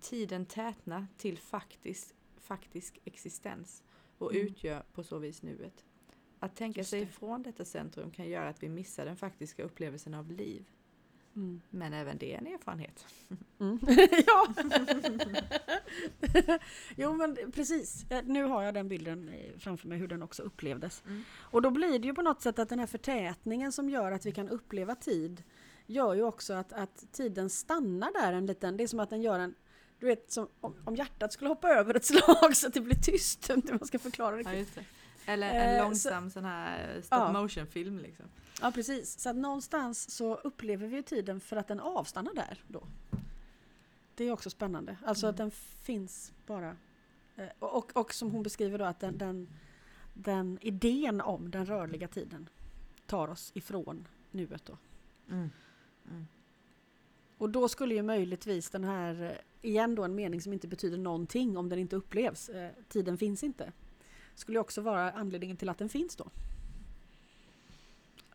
Tiden tätnar till faktisk, faktisk existens och Mm. utgör på så vis nuet. Att tänka Just sig det. ifrån detta centrum kan göra att vi missar den faktiska upplevelsen av liv. Mm. Men även det är en erfarenhet. Mm. ja! jo men precis, nu har jag den bilden eh, framför mig hur den också upplevdes. Mm. Och då blir det ju på något sätt att den här förtätningen som gör att vi kan uppleva tid gör ju också att, att tiden stannar där en liten, det är som att den gör en du vet, som om, hjärtat skulle hoppa över ett slag så att det blir tyst. Jag vet inte hur man ska förklara det. Ja. Eller en Eh, långsam sån här stop Ja. motion film liksom. Ja precis, så att någonstans så upplever vi tiden för att den avstannar där då. Det är också spännande, alltså Mm. att den finns bara. Eh, Och, och, och som hon beskriver då att den, den, den idén om den rörliga tiden tar oss ifrån nuet då. Mm. Mm. Och då skulle ju möjligtvis den här, eh, igen då en mening som inte betyder någonting om den inte upplevs, eh, tiden finns inte. Skulle också vara anledningen till att den finns då.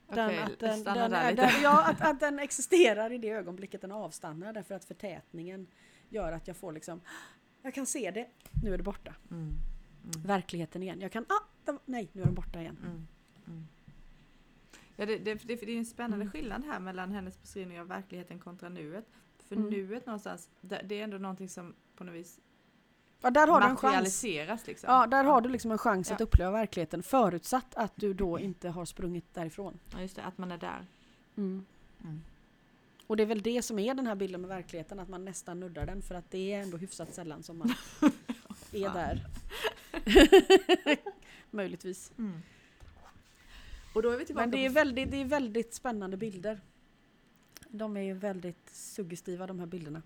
Den, Okej, att, den, den, den, ja, att, att den existerar i det ögonblicket den avstannar därför att förtätningen gör att jag får liksom, jag kan se det, nu är det borta. Mm. Mm. Verkligheten igen. Jag kan, ah, den- nej nu är den borta igen. Mm. Mm. Ja, det, det, det, det är en spännande Mm. skillnad här mellan hennes beskrivning av verkligheten kontra nuet. För Mm. nuet någonstans, det, det är ändå någonting som på något vis Ja, där har du en chans. Liksom. Ja, där har du liksom en chans att Ja. uppleva verkligheten förutsatt att du då inte har sprungit därifrån. Ja, just det, att man är där. Mm. Mm. Och det är väl det som är den här bilden med verkligheten, att man nästan nuddar den för att det är ändå hyfsat sällan som man är där. Möjligtvis. Mm. Och då är vi tillbaka Men det är, väldigt, det är väldigt spännande bilder. De är ju väldigt suggestiva de här bilderna.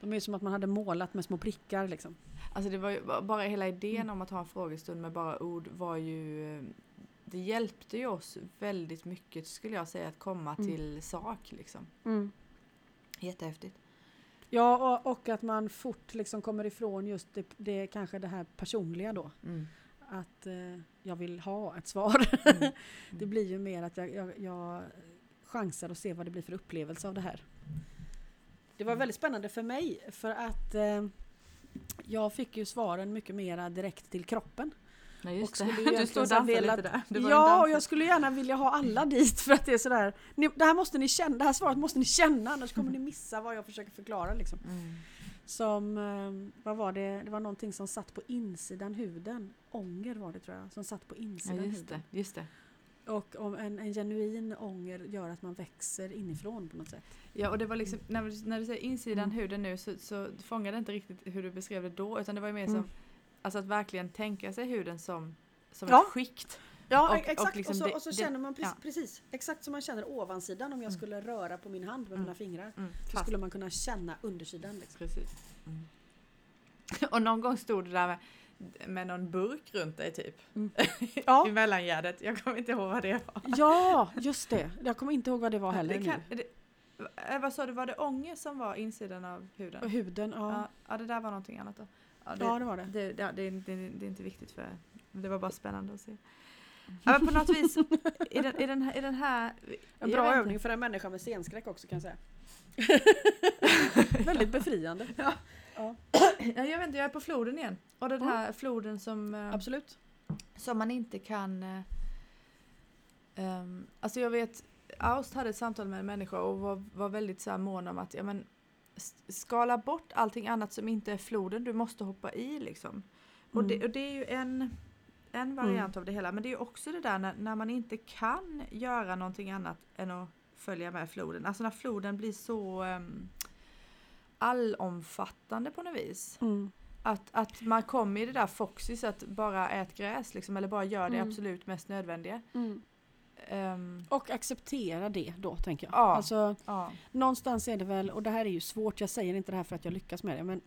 De är som att man hade målat med små prickar liksom. Alltså det var ju bara hela idén Mm. om att ha en frågestund med bara ord var ju eh, det hjälpte ju oss väldigt mycket skulle jag säga att komma Mm. till sak liksom. Jättehäftigt. Ja, och, och att man fort liksom kommer ifrån just det, det kanske det här personliga då. Mm. Att eh, jag vill ha ett svar. Mm. Det blir ju mer att jag, jag, jag chansar och ser vad det blir för upplevelse av det här. Det var Mm. väldigt spännande för mig för att eh, jag fick ju svaren mycket mera direkt till kroppen. Ja, Och just skulle det. Du står och dansar velat- lite där. En Ja, och jag skulle gärna vilja ha alla dit för att det är sådär. Ni, det här måste ni känna, det här svaret måste ni känna annars kommer ni missa vad jag försöker förklara liksom. Mm. Som, eh, vad var det, det var någonting som satt på insidan huden. Ånger var det tror jag, som satt på Ja, insidan just huden. det. Just det. Och om en, en genuin ånger gör att man växer inifrån på något sätt. Ja, och det var liksom, när, du- när du säger insidan Mm. huden nu så, så fångade jag inte riktigt hur du beskrev det då, utan det var ju mer Mm. som, alltså att verkligen tänka sig huden som, som Ja. ett skikt. Ja Och- exakt, och och, liksom så, det- och så känner man precis, ja. precis exakt som man känner ovansidan om jag Mm. skulle röra på min hand med Mm. mina fingrar. Mm, Så skulle man kunna känna undersidan. Liksom. Precis. Mm. Och någon gång stod det där med, med någon burk runt dig typ. I Ja, mellangärdet. Jag kommer inte ihåg vad det var. ja, just det. Jag kommer inte ihåg vad det var heller det kan, det, eh, vad sa du, var det ånger som var insidan av huden? Huden, ja. Ja, ja, det där var någonting annat då. Ja, det, Ja, det var det. det, det, det, är inte- det är inte viktigt för det var bara spännande att se. Ja, men på något vis, i den, i den, här- i den här... En bra vet inte. övning för en människa med scenskräck också kan jag säga. Väldigt befriande. Ja, Ja, jag vet inte, jag är på floden igen. Och den Mm. här floden som, eh, absolut. som man inte kan... ehm, alltså jag vet, Aust hade ett samtal med en människa och var, var väldigt så här mån om att ja, men, skala bort allting annat som inte är floden du måste hoppa i liksom. Och, det, Mm. och det är ju en, en variant av det hela. Men det är ju också det där när, när man inte kan göra någonting annat än att följa med floden. Alltså när floden blir så um, allomfattande på något vis. Mm. Att, att man kommer i det där foxys att bara ät gräs liksom, eller bara gör det Mm. absolut mest nödvändiga. Ehm, Och acceptera det då, tänker jag. Ja. Alltså, ja. någonstans är det väl, och det här är ju svårt, jag säger inte det här för att jag lyckas med det, men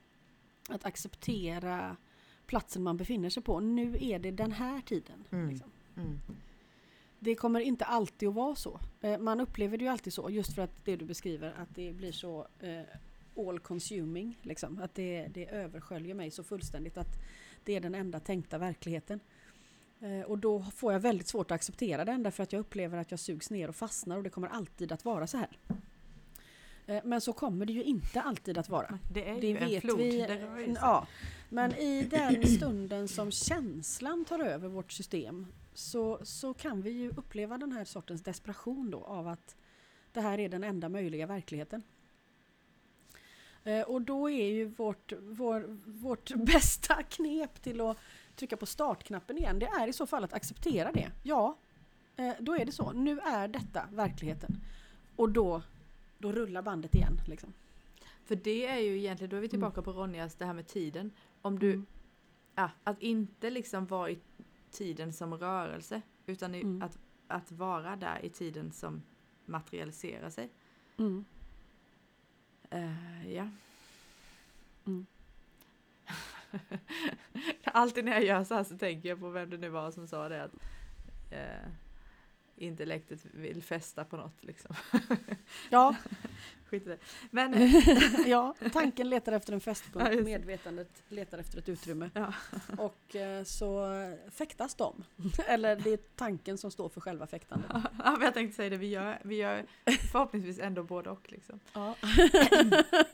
att acceptera platsen man befinner sig på. Nu är det den här tiden. Mm. Liksom. Mm. Det kommer inte alltid att vara så. Eh, Man upplever det ju alltid så, just för att det du beskriver, att det blir så eh, all consuming. Liksom. Att det, det översköljer mig så fullständigt att det är den enda tänkta verkligheten. Eh, och då får jag väldigt svårt att acceptera den därför att jag upplever att jag sugs ner och fastnar och det kommer alltid att vara så här. Eh, men så kommer det ju inte alltid att vara. Det är Det ju en vet flod. vi. Det sig. Ja, men i den stunden som känslan tar över vårt system så, så kan vi ju uppleva den här sortens desperation då av att det här är den enda möjliga verkligheten. Eh, och då är ju vårt, vår, vårt bästa knep till att trycka på startknappen igen, det är i så fall att acceptera det. Ja, eh, då är det så. Nu är detta verkligheten. Och då, då rullar bandet igen. Liksom. För det är ju egentligen, då är vi tillbaka på Ronjas, det här med tiden. Om du, Mm. ja, att inte liksom vara i tiden som rörelse, utan i, Mm. att, att vara där i tiden som materialiserar sig. Mm. Eh, ja. Mm. Alltid när jag gör så här så tänker jag på vem det nu var som sa det att eh, intellektet vill fästa på något liksom. Ja, Skit i det. Men ja, tanken letar efter en Ja, fästpunkt, det. medvetandet letar efter ett utrymme. Ja. Och eh, så fäktas de. Eller det är tanken som står för själva fäktandet. Ja, jag tänkte säga det, vi gör, vi gör förhoppningsvis ändå både och. Liksom. Ja.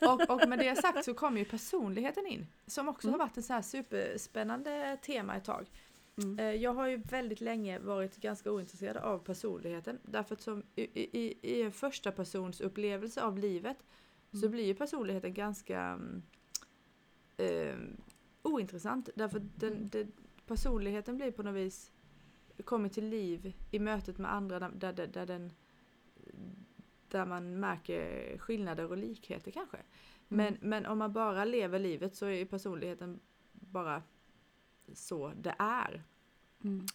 Och, och med det sagt så kommer ju personligheten in, som också Mm. har varit en så här superspännande tema ett tag. Mm. Eh, Jag har ju väldigt länge varit ganska ointresserad av personligheten, därför att som i, i, i en första persons upplevelse av livet så Mm. blir ju personligheten ganska mm, eh, ointressant, därför att den, den, personligheten blir på något vis kommer till liv i mötet med andra där, där, där, den, där man märker skillnader och likheter kanske. Men, men om man bara lever livet så är personligheten bara så det är. Mm.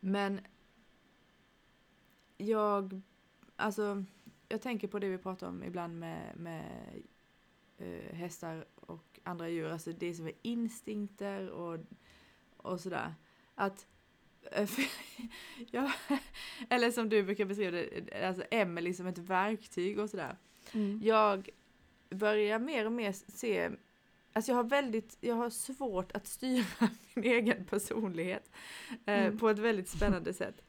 Men jag, alltså, jag tänker på det vi pratar om ibland med, med eh, hästar och andra djur, alltså det som är instinkter och, och sådär. Att, ja, eller som du brukar beskriva det, alltså Emelie som ett verktyg och sådär. Mm. Jag börjar mer och mer se Alltså jag har väldigt, jag har svårt att styra min egen personlighet eh, Mm. på ett väldigt spännande sätt.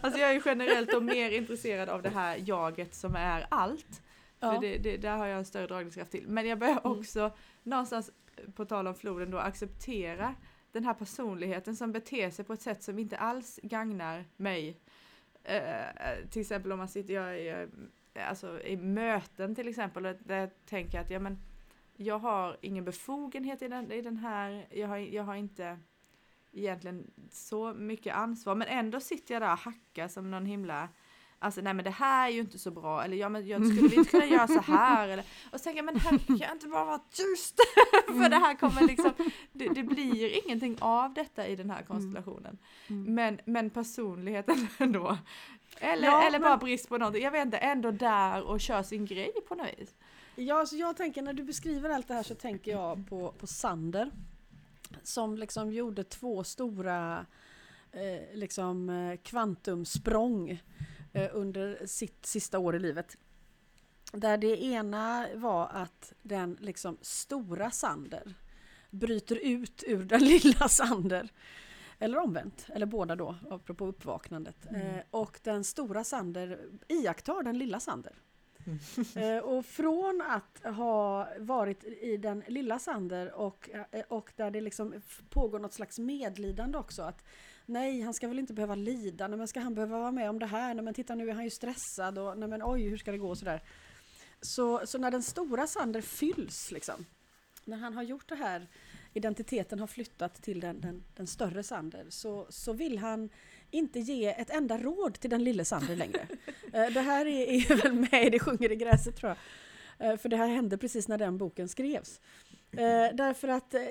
alltså jag är generellt då mer intresserad av det här jaget som är allt. Ja. För det, det, där har jag en större dragningskraft till. Men jag börjar Mm. också någonstans, på tal om floden då, acceptera den här personligheten som beter sig på ett sätt som inte alls gagnar mig. Eh, till exempel om man sitter jag i, eh, alltså, i möten till exempel, och där jag tänker att ja, men, jag har ingen befogenhet i den, i den här, jag har, jag har inte egentligen så mycket ansvar, men ändå sitter jag där och hackar som någon himla Alltså nej men det här är ju inte så bra, eller ja men jag skulle vi inte kunna göra så här? Eller, och så tänker jag men här kan jag inte bara vara tyst? För det här kommer liksom, det, det blir ingenting av detta i den här konstellationen. Mm. Men, men personligheten ändå. Eller, Ja, eller men- bara brist på någonting, jag vet inte, ändå där och kör sin grej på något vis. Ja, så jag tänker när du beskriver allt det här så tänker jag på, på Sander. Som liksom gjorde två stora eh, liksom, eh, kvantumsprång eh, under sitt sista år i livet. Där det ena var att den liksom stora Sander bryter ut ur den lilla Sander. Eller omvänt, eller båda då, apropå uppvaknandet. Mm. Eh, och den stora Sander iakttar den lilla Sander. Mm. Eh, och från att ha varit i den lilla Sander och, eh, och där det liksom pågår något slags medlidande också. Att nej, han ska väl inte behöva lida. Nej, men ska han behöva vara med om det här? Nej, men titta nu är han ju stressad och nej, men oj, hur ska det gå? och Sådär. Så, så när den stora Sander fylls, liksom, när han har gjort det här, identiteten har flyttat till den, den, den större Sander, så, så vill han inte ge ett enda råd till den lille Sander längre. Eh, det här är, är väl med i Det sjunger i gräset tror jag. Eh, för det här hände precis när den boken skrevs. Eh, därför att eh,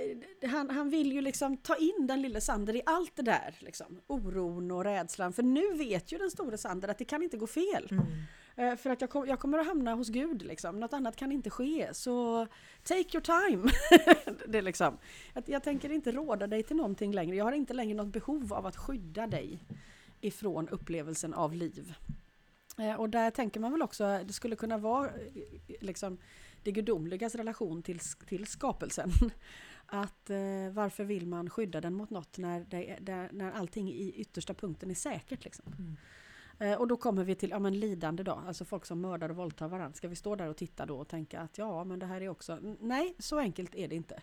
han, han vill ju liksom ta in den lille Sander i allt det där. Liksom. Oron och rädslan. För nu vet ju den stora Sander att det kan inte gå fel. Mm. Eh, för att jag, kom, jag kommer att hamna hos Gud, liksom. något annat kan inte ske. Så take your time. det liksom. jag, jag tänker inte råda dig till någonting längre. Jag har inte längre något behov av att skydda dig ifrån upplevelsen av liv. Eh, och där tänker man väl också, det skulle kunna vara eh, liksom, det gudomligas relation till, till skapelsen. Att eh, varför vill man skydda den mot något när, det, där, när allting i yttersta punkten är säkert? Liksom. Mm. Eh, och då kommer vi till ja, men lidande då, alltså folk som mördar och våldtar varandra. Ska vi stå där och titta då och tänka att ja, men det här är också... Nej, så enkelt är det inte.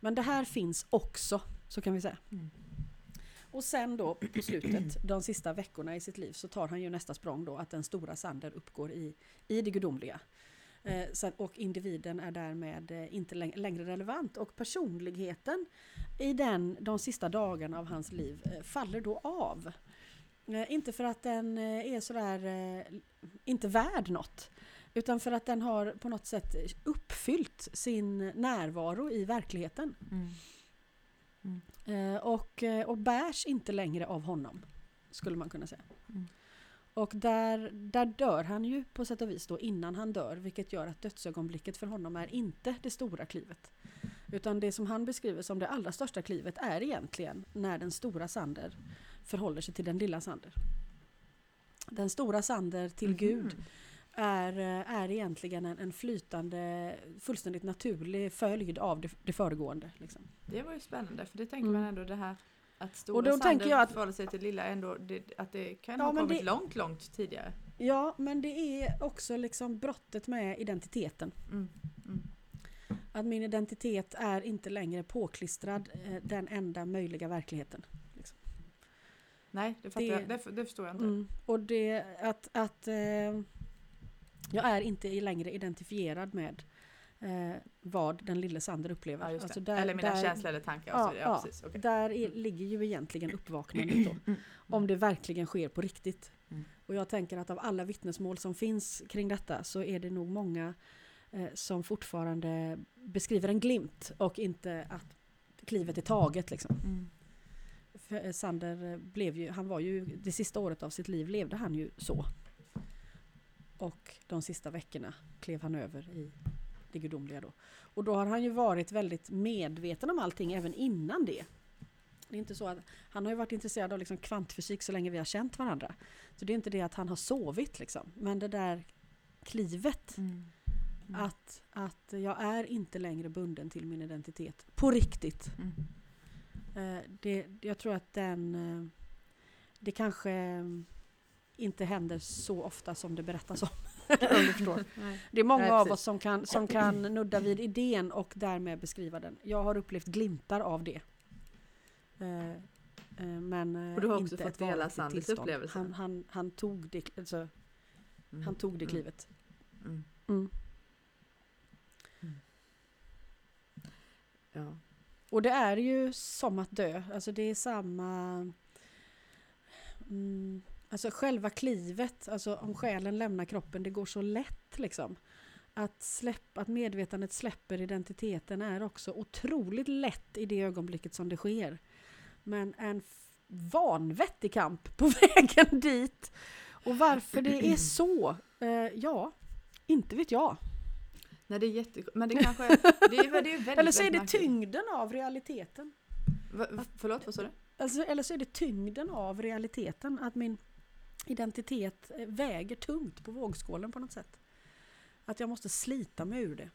Men det här finns också, så kan vi säga. Mm. Och sen då på slutet, de sista veckorna i sitt liv, så tar han ju nästa språng då att den stora Sander uppgår i, i det gudomliga. Eh, sen, och individen är därmed eh, inte läng längre relevant och personligheten i den, de sista dagarna av hans liv eh, faller då av. Eh, inte för att den eh, är sådär, eh, inte värd något. Utan för att den har på något sätt uppfyllt sin närvaro i verkligheten. Mm. Eh, och, och bärs inte längre av honom. Skulle man kunna säga. Mm. Och där, där dör han ju på sätt och vis då innan han dör. Vilket gör att dödsögonblicket för honom är inte det stora klivet. Utan det som han beskriver som det allra största klivet är egentligen när den stora Sander förhåller sig till den lilla Sander. Den stora Sander till Mhm. Gud är, eh, är egentligen en, en flytande, fullständigt naturlig följd av det, det föregående. Liksom. Det var ju spännande för det tänker Mm. man ändå det här att stora Och då Sander tänker jag att- förhåller sig till lilla ändå, det, att det kan Ja, ha kommit det- långt, långt tidigare. Ja, men det är också liksom brottet med identiteten. Mm. Mm. Att min identitet är inte längre påklistrad eh, den enda möjliga verkligheten. Nej, det, Det- jag, det, det förstår jag inte. Mm. Och det att, att eh, jag är inte längre identifierad med eh, vad den lille Sander upplever. Ja. Alltså där- eller mina där- känslor eller tankar. Ja, Ja, precis. okej. Där är, ligger ju egentligen uppvaknandet då. Mm. Om det verkligen sker på riktigt. Mm. Och jag tänker att av alla vittnesmål som finns kring detta så är det nog många eh, som fortfarande beskriver en glimt och inte att klivet är taget. Liksom. Mm. För eh, Sander eh, blev ju, han var ju, det sista året av sitt liv levde han ju så. Och de sista veckorna klev han över i det gudomliga då. Och då har han ju varit väldigt medveten om allting även innan det. Det är inte så att, han har ju varit intresserad av liksom kvantfysik så länge vi har känt varandra. Så det är inte det att han har sovit liksom. Men det där klivet Mm. Mm. att, att jag är inte längre bunden till min identitet. På riktigt. Mm. Eh, det, jag tror att den... eh, Det kanske eh, inte händer så ofta som det berättas om. om. Det är många Nej, av oss som kan, som kan nudda vid idén och därmed beskriva den. Jag har upplevt glimtar av det. Eh, men Och du har också fått dela tillstånd. upplevelse. Han, han, han, tog det, alltså, Mm. han tog det Mm. klivet. Mm. Mm. Ja. Och det är ju som att dö. Alltså det är samma... Mm, alltså själva klivet, alltså om själen lämnar kroppen, det går så lätt liksom. Att, släpp, att medvetandet släpper identiteten är också otroligt lätt i det ögonblicket som det sker. Men en vanvettig kamp på vägen dit. Och varför det är så, eh, ja, inte vet jag. Nej det är jätte... Men det kanske är... Det är, det är väldigt, Eller så är det tyngden av realiteten. Va, förlåt, vad sa du? Alltså, eller så är det tyngden av realiteten. Att min identitet eh, väger tungt på vågskålen på något sätt. Att jag måste slita mig ur det.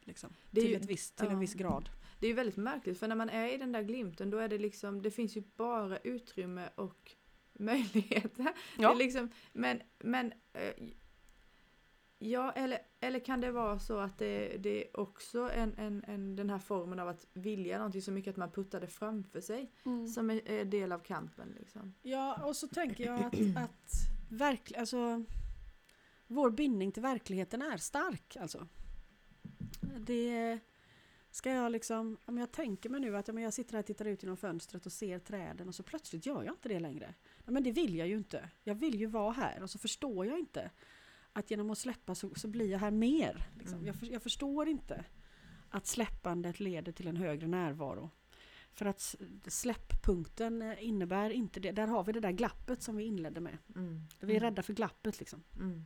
Liksom, Det till ju- ett visst, till en ja. viss grad. Det är ju väldigt märkligt för när man är i den där glimten då är det liksom, det finns ju bara utrymme och möjligheter. Det Ja. är liksom, men, men eh, Ja, eller, eller kan det vara så att det, det är också en, en, en, den här formen av att vilja någonting så mycket att man puttar det framför sig Mm. som är, är del av kampen. Liksom. Ja, och så tänker jag att, att verkl- alltså, vår bindning till verkligheten är stark. Alltså. Det ska jag liksom, om jag tänker mig nu att jag sitter här och tittar ut genom fönstret och ser träden och så plötsligt gör jag inte det längre. Ja, men det vill jag ju inte. Jag vill ju vara här och så förstår jag inte att genom att släppa så, så blir jag här mer. Liksom. Mm. Jag, för, jag förstår inte att släppandet leder till en högre närvaro. För att släpppunkten eh, innebär inte det. Där har vi det där glappet som vi inledde med. Mm. Vi är Mm. rädda för glappet liksom. Mm.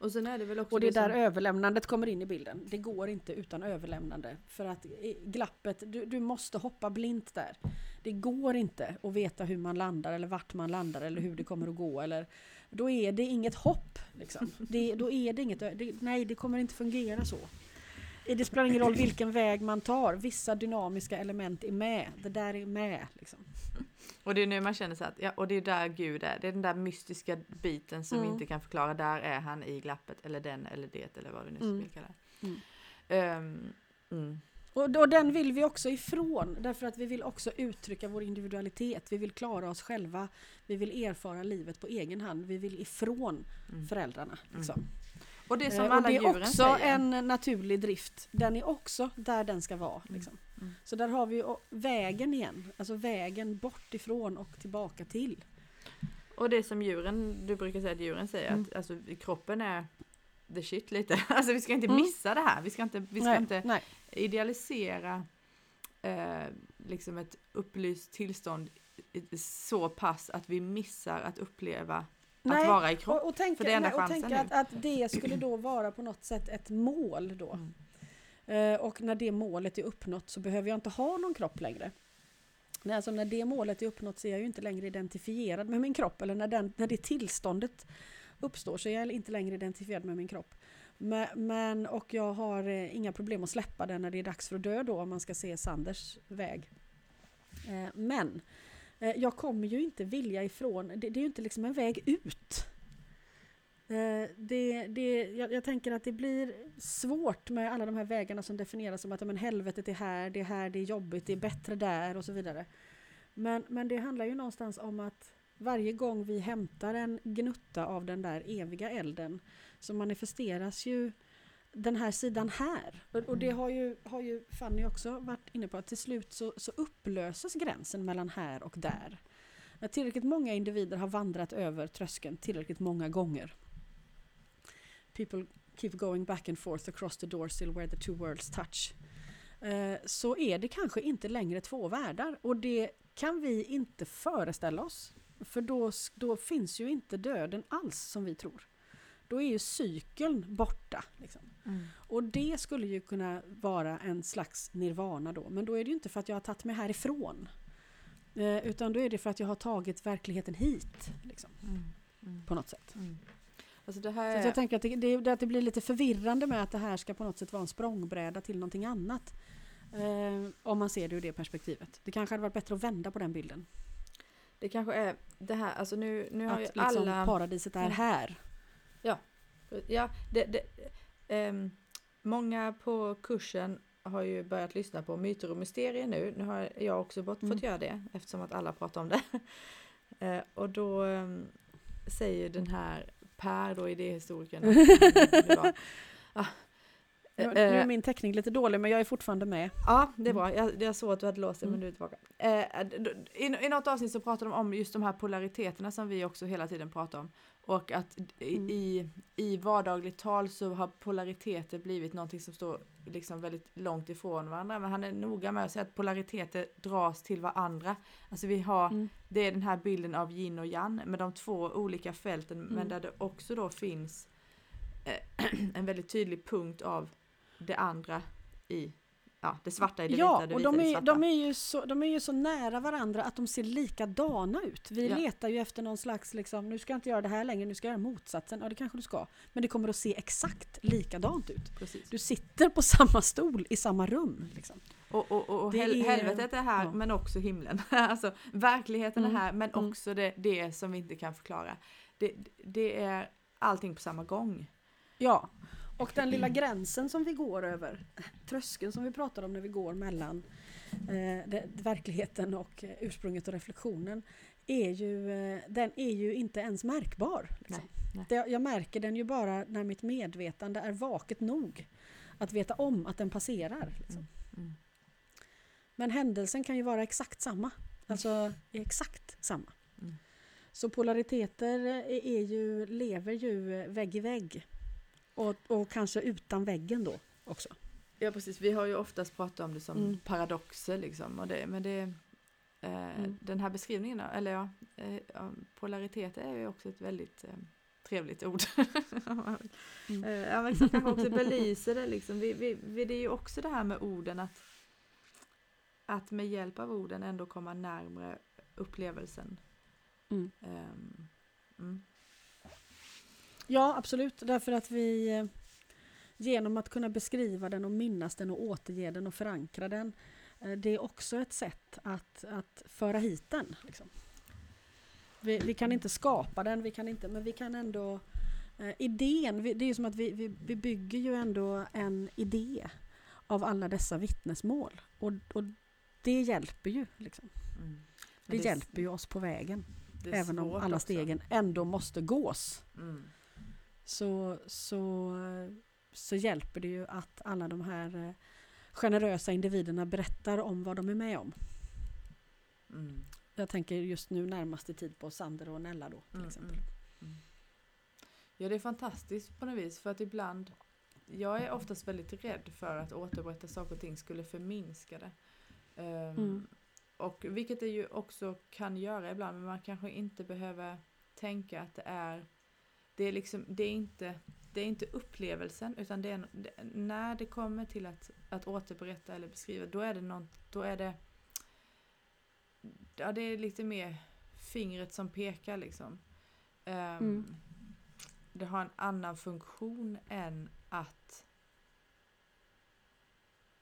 Och sen är det väl också Och det är där som- överlämnandet kommer in i bilden. Det går inte utan överlämnande. För att glappet, du, du måste hoppa blint där. Det går inte att veta hur man landar eller vart man landar eller hur det kommer att gå. Eller, då är det inget hopp. Liksom. Det, då är det inget, det, nej det kommer inte fungera så. Det spelar ingen roll vilken väg man tar. Vissa dynamiska element är med. Det där är med. Liksom. Och det är nu man känner sig att, ja, och det är där Gud är. Det är den där mystiska biten som vi Mm. inte kan förklara. Där är han i glappet, eller den, eller det, eller vad du nu Mm. vill kalla det. Mm. Ehm, mm. Och, och den vill vi också ifrån därför att vi vill också uttrycka vår individualitet. Vi vill klara oss själva. Vi vill erfara livet på egen hand. Vi vill ifrån Mm. föräldrarna. Liksom. Mm. Och det är Eh, som och alla det är djuren också säger. en naturlig drift. Den är också där den ska vara. Mm. Liksom. Mm. Så där har vi vägen igen. Alltså vägen bort ifrån och tillbaka till. Och det som djuren, du brukar säga att djuren säger Mm. att alltså, kroppen är the shit lite. Alltså vi ska inte Mm. missa det här. Vi ska inte, vi ska nej, inte nej. idealisera eh, liksom ett upplyst tillstånd så pass att vi missar att uppleva Nej, att vara i kropp. Och, och tänka, för det är enda nej, och tänka att, att det skulle då vara på något sätt ett mål då. Mm. Eh, och när det målet är uppnått så behöver jag inte ha någon kropp längre. Nej, alltså när det målet är uppnått så är jag ju inte längre identifierad med min kropp. Eller när, den, när det tillståndet uppstår så är jag inte längre identifierad med min kropp. Men, men, och jag har eh, inga problem att släppa den när det är dags för att dö då om man ska se Sanders väg. Eh, men eh, jag kommer ju inte vilja ifrån, det, det är ju inte liksom en väg ut. Eh, det, det, jag, jag tänker att det blir svårt med alla de här vägarna som definieras som att ja, men helvetet är här, det är här, det är jobbigt, det är bättre där och så vidare. Men, men det handlar ju någonstans om att varje gång vi hämtar en gnutta av den där eviga elden så manifesteras ju den här sidan här. Och, det Mm. har ju, har ju Fanny också varit inne på, att till slut så, så upplöses gränsen mellan här och där. När tillräckligt många individer har vandrat över tröskeln tillräckligt många gånger. People keep going back and forth across the door still where the two worlds touch. Eh, så är det kanske inte längre två världar och det kan vi inte föreställa oss. För då, då finns ju inte döden alls som vi tror. Då är ju cykeln borta. Liksom. Mm. Och det skulle ju kunna vara en slags nirvana då. Men då är det ju inte för att jag har tagit mig härifrån. Eh, utan då är det för att jag har tagit verkligheten hit. Liksom, Mm. Mm. på något sätt. Mm. Alltså det Så att jag tänker att det, det, att det blir lite förvirrande med att det här ska på något sätt vara en språngbräda till någonting annat. Eh, om man ser det ur det perspektivet. Det kanske hade varit bättre att vända på den bilden. Det kanske är det här, alltså nu, nu har ju liksom alla... paradiset är Mm. här. Ja, det, det, ehm, många på kursen har ju börjat lyssna på myter och mysterier nu. Nu har jag också fått, Mm. fått göra det eftersom att alla pratar om det. Eh, och då ehm, säger den här Per då, idéhistorikern. Ah, Nu, eh, nu är min teckning lite dålig men jag är fortfarande med. Ja, det är bra. Jag, jag såg att du hade låst dig, men Mm. du är tillbaka. Eh, i, I något avsnitt så pratade de om just de här polariteterna som vi också hela tiden pratar om. Och att i, Mm. i, i vardagligt tal så har polariteter blivit någonting som står liksom väldigt långt ifrån varandra. Men han är noga med att säga att polariteter dras till varandra. Alltså vi har, Mm. det är den här bilden av yin och yang med de två olika fälten men Mm. där det också då finns eh, en väldigt tydlig punkt av det andra i ja, det svarta i det Ja, vita, det och vita de i det är, svarta. de, är ju så, de är ju så nära varandra att de ser likadana ut. Vi Ja. letar ju efter någon slags, liksom, nu ska jag inte göra det här längre, nu ska jag göra motsatsen. Ja, det kanske du ska. Men det kommer att se exakt likadant ut. Precis. Du sitter på samma stol i samma rum. Liksom. Och, och, och Det hel, är- helvetet är här ja. men också himlen. alltså verkligheten Mm, är här men mm. också det, det som vi inte kan förklara. Det, det är allting på samma gång. Ja, och den lilla gränsen som vi går över, tröskeln som vi pratar om när vi går mellan eh, det, verkligheten och eh, ursprunget och reflektionen, är ju, eh, den är ju inte ens märkbar. Liksom. Nej, nej. Det, jag märker den ju bara när mitt medvetande är vaket nog att veta om att den passerar. Liksom. Mm. Men händelsen kan ju vara exakt samma. Alltså exakt samma. Mm. Så polariteter är, är ju, lever ju vägg i vägg. Och, och kanske utan väggen då också. Ja precis, vi har ju oftast pratat om det som Mm. paradoxer liksom. Och det, men det, eh, Mm. den här beskrivningen, eller ja, eh, polaritet är ju också ett väldigt eh, trevligt ord. Mm. Eh, ja, men kanske också belyser det liksom. Vi, vi, vi, det är ju också det här med orden att, att med hjälp av orden ändå komma närmre upplevelsen. Mm. Ehm, mm. Ja, absolut. Därför att vi eh, genom att kunna beskriva den och minnas den och återge den och förankra den. eh, Det är också ett sätt att, att föra hit den. Liksom. Vi, vi kan inte skapa den, vi kan inte, men vi kan ändå... Eh, idén, vi, det är ju som att vi, vi, vi bygger ju ändå en idé av alla dessa vittnesmål. Och, och det hjälper ju. Liksom. Mm. Det, s- hjälper ju oss på vägen. det Även om alla också. stegen ändå måste gås. Mm. Så, så, så hjälper det ju att alla de här eh, generösa individerna berättar om vad de är med om. Mm. Jag tänker just nu närmast i tid på Sander och Nella då till Mm, exempel. mm, mm. Ja, det är fantastiskt på något vis för att ibland jag är oftast väldigt rädd för att återberätta saker och ting skulle förminska det. Mm. Och vilket det ju också kan göra ibland, men man kanske inte behöver tänka att det är det är liksom, det är inte det är inte upplevelsen utan det är när det kommer till att, att återberätta eller beskriva då är det något, då är det ja det är lite mer fingret som pekar liksom. Ehm, Mm. Det har en annan funktion än att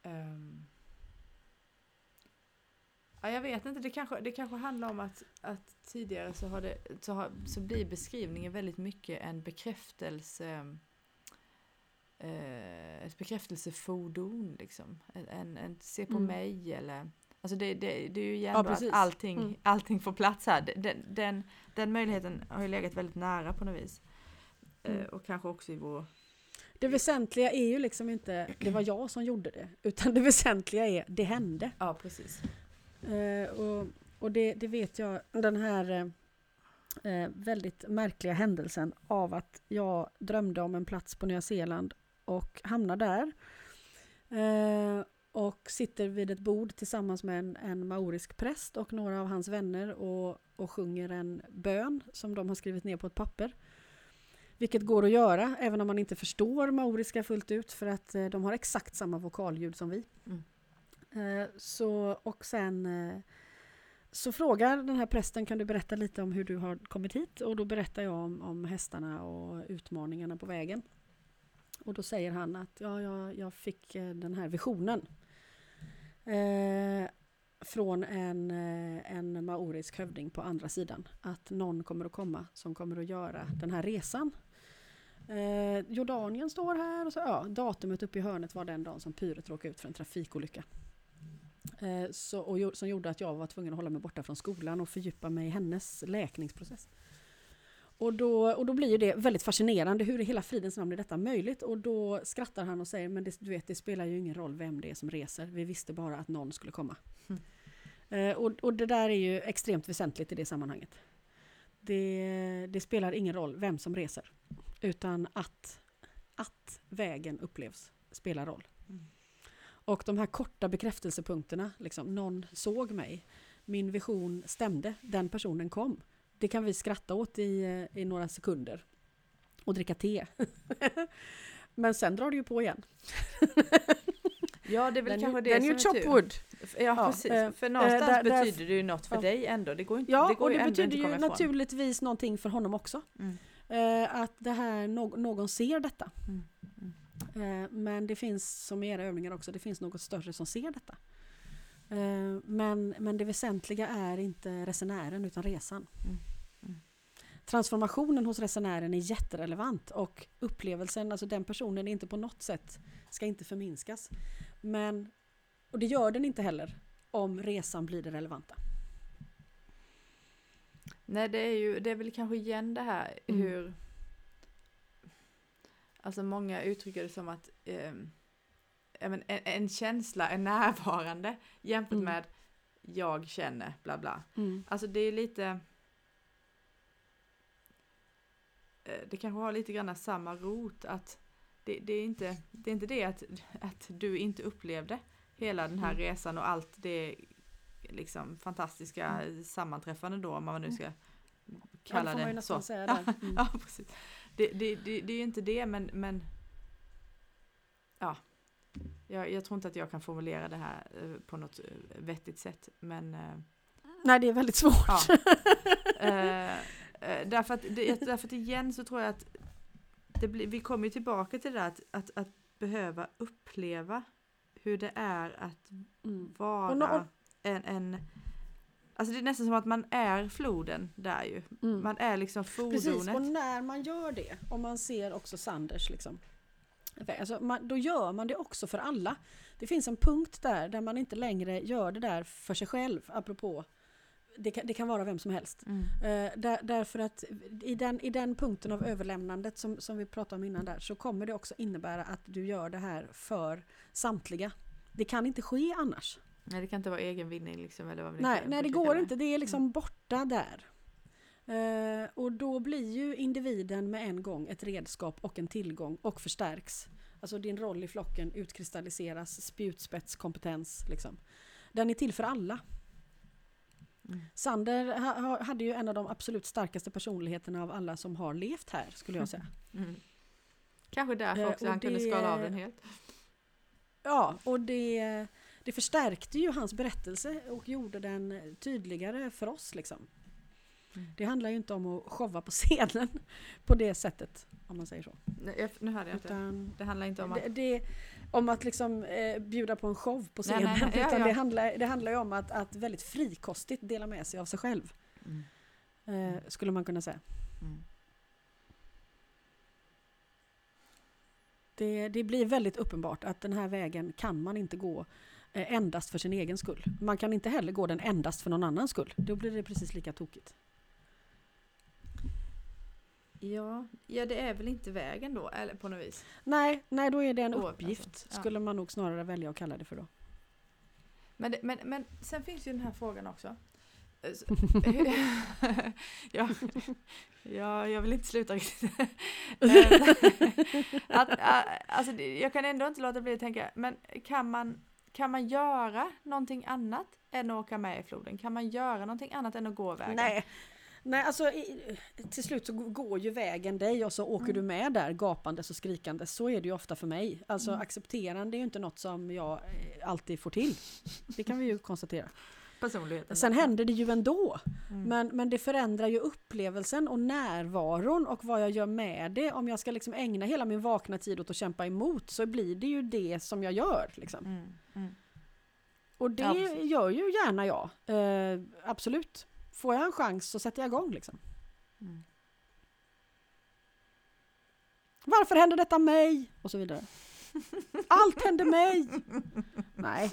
ehm, Ja, jag vet inte, det kanske, det kanske handlar om att, att tidigare så, har det, så, har, så blir beskrivningen väldigt mycket en bekräftelse eh, ett bekräftelsefordon liksom. En, en, en se på Mm. mig eller Alltså det, det, det är ju Ja, ändå att allting, Mm. allting får plats här. Den, den, den möjligheten har ju legat väldigt nära på något vis. Eh, Mm. och kanske också i vår... Det väsentliga är ju liksom inte det var jag som gjorde det utan det väsentliga är det hände. Ja, precis. Eh, och och det, det vet jag, den här eh, eh, väldigt märkliga händelsen av att jag drömde om en plats på Nya Zeeland och hamnar där. Eh, och sitter vid ett bord tillsammans med en, en maorisk präst och några av hans vänner och, och sjunger en bön som de har skrivit ner på ett papper. Vilket går att göra även om man inte förstår maoriska fullt ut för att eh, de har exakt samma vokalljud som vi. Mm. Eh, så, och sen eh, så frågar den här prästen kan du berätta lite om hur du har kommit hit och då berättar jag om, om hästarna och utmaningarna på vägen. Och då säger han att ja, jag, jag fick eh, den här visionen. Eh, från en, en maorisk hövding på andra sidan. Att någon kommer att komma som kommer att göra den här resan. Eh, Jordanien står här och så, ja, datumet uppe i hörnet var den dagen som Pyret råkade ut för en trafikolycka. Eh, så, och som gjorde att jag var tvungen att hålla mig borta från skolan och fördjupa mig i hennes läkningsprocess. Och då, och då blir ju det väldigt fascinerande, hur i hela fridens namn är detta möjligt? Och då skrattar han och säger, men det, du vet, det spelar ju ingen roll vem det är som reser, vi visste bara att någon skulle komma. Mm. Eh, och, och det där är ju extremt väsentligt i det sammanhanget. Det, det spelar ingen roll vem som reser, utan att, att vägen upplevs spelar roll. Mm. Och de här korta bekräftelsepunkterna, liksom, någon såg mig, min vision stämde, den personen kom. Det kan vi skratta åt i, eh, i några sekunder och dricka te. Men sen drar det ju på igen. Ja, det är väl Den, kanske det som är tur. wood. Ja, Ja, precis. eh, för någonstans där- där- betyder det ju något för ja. dig ändå. Det går, inte, Ja, det går och det betyder ju naturligtvis någonting för honom också. Mm. Eh, att det här, nå- någon ser detta. Mm. Eh, men det finns, som i era övningar också, det finns något större som ser detta. Eh, men, men det väsentliga är inte resenären utan resan. Mm. Mm. Transformationen hos resenären är jätterelevant och upplevelsen, alltså den personen är inte på något sätt, ska inte förminskas. Men, och det gör den inte heller om resan blir det relevanta. Nej, det är ju, det är väl kanske igen det här Mm. hur... Alltså många uttrycker det som att men en, en känsla är närvarande jämfört Mm. med jag känner bla bla. Alltså det är lite... eh, Det kanske har lite grann samma rot att det, det, är, inte, det är inte det att, att du inte upplevde hela den här Mm. resan och allt det liksom fantastiska sammanträffande då om man nu ska Ja, det kalla får man ju det så. säga där. Mm. Ja, precis. Det, det, det, det är ju inte det men, men ja. Jag, jag tror inte att jag kan formulera det här eh, på något eh, vettigt sätt men eh, Nej, det är väldigt svårt. Ja. Eh, därför, att, därför att igen så tror jag att det blir, vi kommer tillbaka till det där att, att, att behöva uppleva hur det är att Mm. vara en, en Alltså det är nästan som att man är floden där ju. Mm. Man är liksom Precis, och fordonet. när man gör det, om man ser också Sanders liksom, Alltså man, då gör man det också för alla. Det finns en punkt där, där man inte längre gör det där för sig själv, apropå det kan, det kan vara vem som helst. Mm. Eh, där, därför att i den, i den punkten av överlämnandet som, som vi pratade om innan där så kommer det också innebära att du gör det här för samtliga. Det kan inte ske annars. Nej, det kan inte vara egen vinning liksom. Eller vad vi Nej, nej det går det. inte. Det är liksom borta där. Eh, och då blir ju individen med en gång ett redskap och en tillgång och förstärks. Alltså din roll i flocken utkristalliseras, spjutspetskompetens liksom. Den är till för alla. Mm. Sander ha, ha, hade ju en av de absolut starkaste personligheterna av alla som har levt här skulle jag säga. Mm. Kanske därför Eh, också och han kunde det- skala av den helt. Ja, och det, det förstärkte ju hans berättelse och gjorde den tydligare för oss. Liksom. Mm. Det handlar ju inte om att showa på scenen på det sättet, om man säger så. Nej, nu hörde jag inte. Utan Det handlar inte om att... det, det, om att liksom eh, bjuda på en show på scenen. nej, nej, ja, utan ja. Det, handlar, det handlar ju om att, att väldigt frikostigt dela med sig av sig själv. Mm. Eh, skulle man kunna säga. Mm. Det, det blir väldigt uppenbart att den här vägen kan man inte gå endast för sin egen skull. Man kan inte heller gå den endast för någon annans skull. Då blir det precis lika tokigt. Ja, ja, det är väl inte vägen då, eller på något vis. Nej, nej då är det en uppgift. alltså, ja. Skulle man nog snarare välja att kalla det för då. Men, det, men, men sen finns ju den här frågan också. Eh, ja, ja, jag vill inte sluta riktigt. Eh, att, alltså, jag kan ändå inte låta bli att tänka, men kan man, kan man göra någonting annat än att åka med i floden? Kan man göra någonting annat än att gå vägen? Nej, nej alltså till slut så går ju vägen dig och så åker Mm. du med där gapandes och skrikandes. Så är det ju ofta för mig. Alltså Mm. accepterande är ju inte något som jag eh, alltid får till. Det kan vi ju konstatera. Personligheten. Sen händer det ju ändå. Mm. Men, men det förändrar ju upplevelsen och närvaron och vad jag gör med det. Om jag ska liksom ägna hela min vakna tid åt att kämpa emot så blir det ju det som jag gör. Liksom. Mm. Mm. Och det Ja, gör ju gärna jag. Eh, absolut. Får jag en chans så sätter jag igång. Liksom. Mm. Varför händer detta mig? Och så vidare. Allt händer mig! Nej,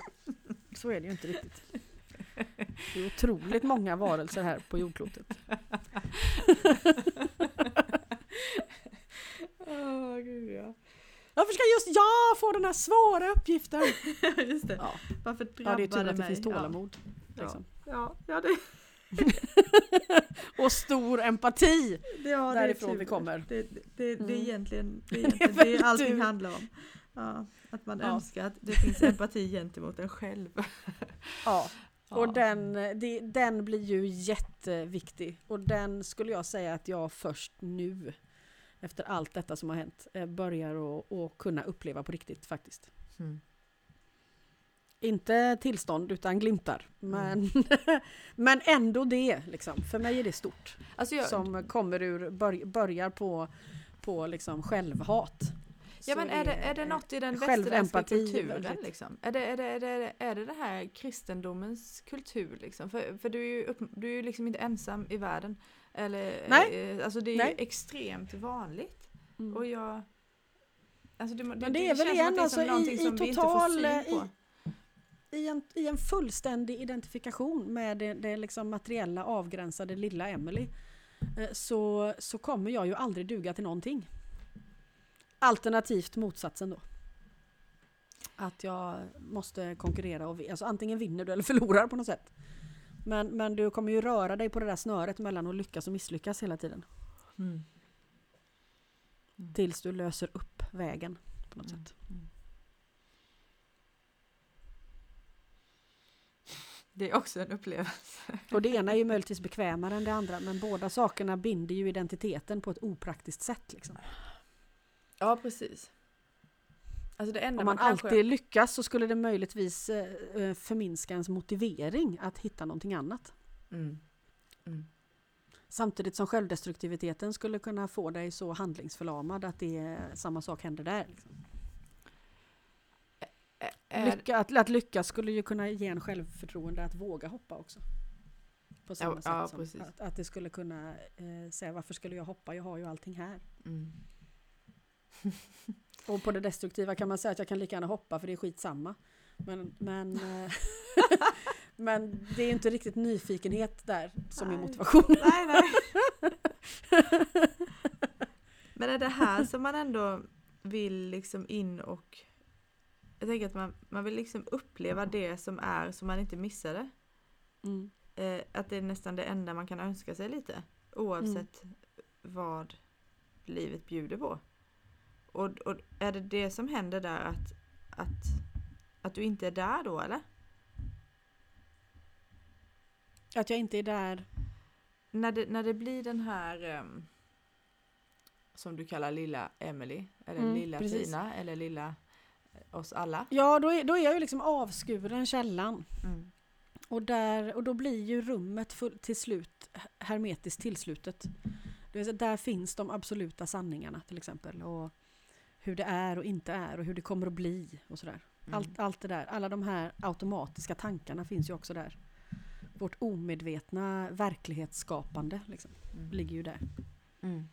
så är det ju inte riktigt. Det är otroligt många varelser här på jordklotet. Åh, gud ja. Varför ska just jag få den här svåra uppgiften? Just det. Ja, Varför ja drabbar det är tur att det mig? finns tålamod. Liksom. Ja, ja, det, Och stor empati! det, ja, det är Därifrån vi kommer. Det, det, det, är Mm. egentligen det, är Det är egentligen det väl allting handlar om. Ja, att man Ja. önskar att det finns empati gentemot en själv. Ja, Ja. och den, det, den blir ju jätteviktig. Och den skulle jag säga att jag först nu, efter allt detta som har hänt, eh, börjar att att kunna uppleva på riktigt faktiskt. Mm. Inte tillstånd utan glimtar. Men, men ändå det, liksom. för mig är det stort. Alltså jag, Som kommer ur, bör, börjar på, på liksom självhat. Ja, men är det, är det något i den västerländska kulturen? Liksom? Är, det, är, det, är, det, är det det här kristendomens kultur? Liksom? För, för du är ju upp, du är ju liksom inte ensam i världen. Eller, Nej. eh, Alltså det är Nej. ju extremt vanligt. Mm. Och jag... Alltså det, Men det är väl igen det alltså i, i total... eh. I, i, en, I en fullständig identifikation med det, det liksom materiella avgränsade lilla Emily eh, så, så kommer jag ju aldrig duga till någonting. Alternativt motsatsen då. Att jag måste konkurrera och alltså antingen vinner du eller förlorar på något sätt. Men, men du kommer ju röra dig på det där snöret mellan att lyckas och misslyckas hela tiden. Mm. Tills du löser upp vägen på något Mm. sätt. Det är också en upplevelse. Och det ena är ju möjligtvis bekvämare än det andra men båda sakerna binder ju identiteten på ett opraktiskt sätt. Liksom. Ja, precis. Alltså Om man kanske- alltid lyckas så skulle det möjligtvis eh, eh, förminska ens motivering att hitta någonting annat. Mm. Mm. Samtidigt som självdestruktiviteten skulle kunna få dig så handlingsförlamad att det är, samma sak händer där. Liksom. Är, Lycka, att, att lyckas skulle ju kunna ge en självförtroende att våga hoppa också. På samma Ja, sätt ja, som att, att det skulle kunna eh, säga varför skulle jag hoppa, jag har ju allting här. mm. Och på det destruktiva kan man säga att jag kan lika gärna hoppa för det är skitsamma. Men, men, eh, men det är inte riktigt nyfikenhet där som är Nej. motivationen. Nej, nej. Men är det här som man ändå vill liksom in och jag tänker att man, man vill liksom uppleva det som är så man inte missar det. Mm. Eh, att det är nästan det enda man kan önska sig lite. Oavsett vad livet bjuder på. Och, och är det det som händer där att, att, att du inte är där då eller? Att jag inte är där. När det, när det blir den här ehm, som du kallar lilla Emily eller Mm, lilla precis. Tina eller lilla eh, oss alla. Ja, då är, då är jag ju liksom avskuren källan. Mm. Och, där, och då blir ju rummet full, till slut hermetiskt tillslutet. Det vill säga, där finns de absoluta sanningarna till exempel. Och hur det är och inte är och hur det kommer att bli och sådär. Mm. Allt, allt det där, alla de här automatiska tankarna finns ju också där. Vårt omedvetna verklighetsskapande liksom, Mm. ligger ju där. Mm.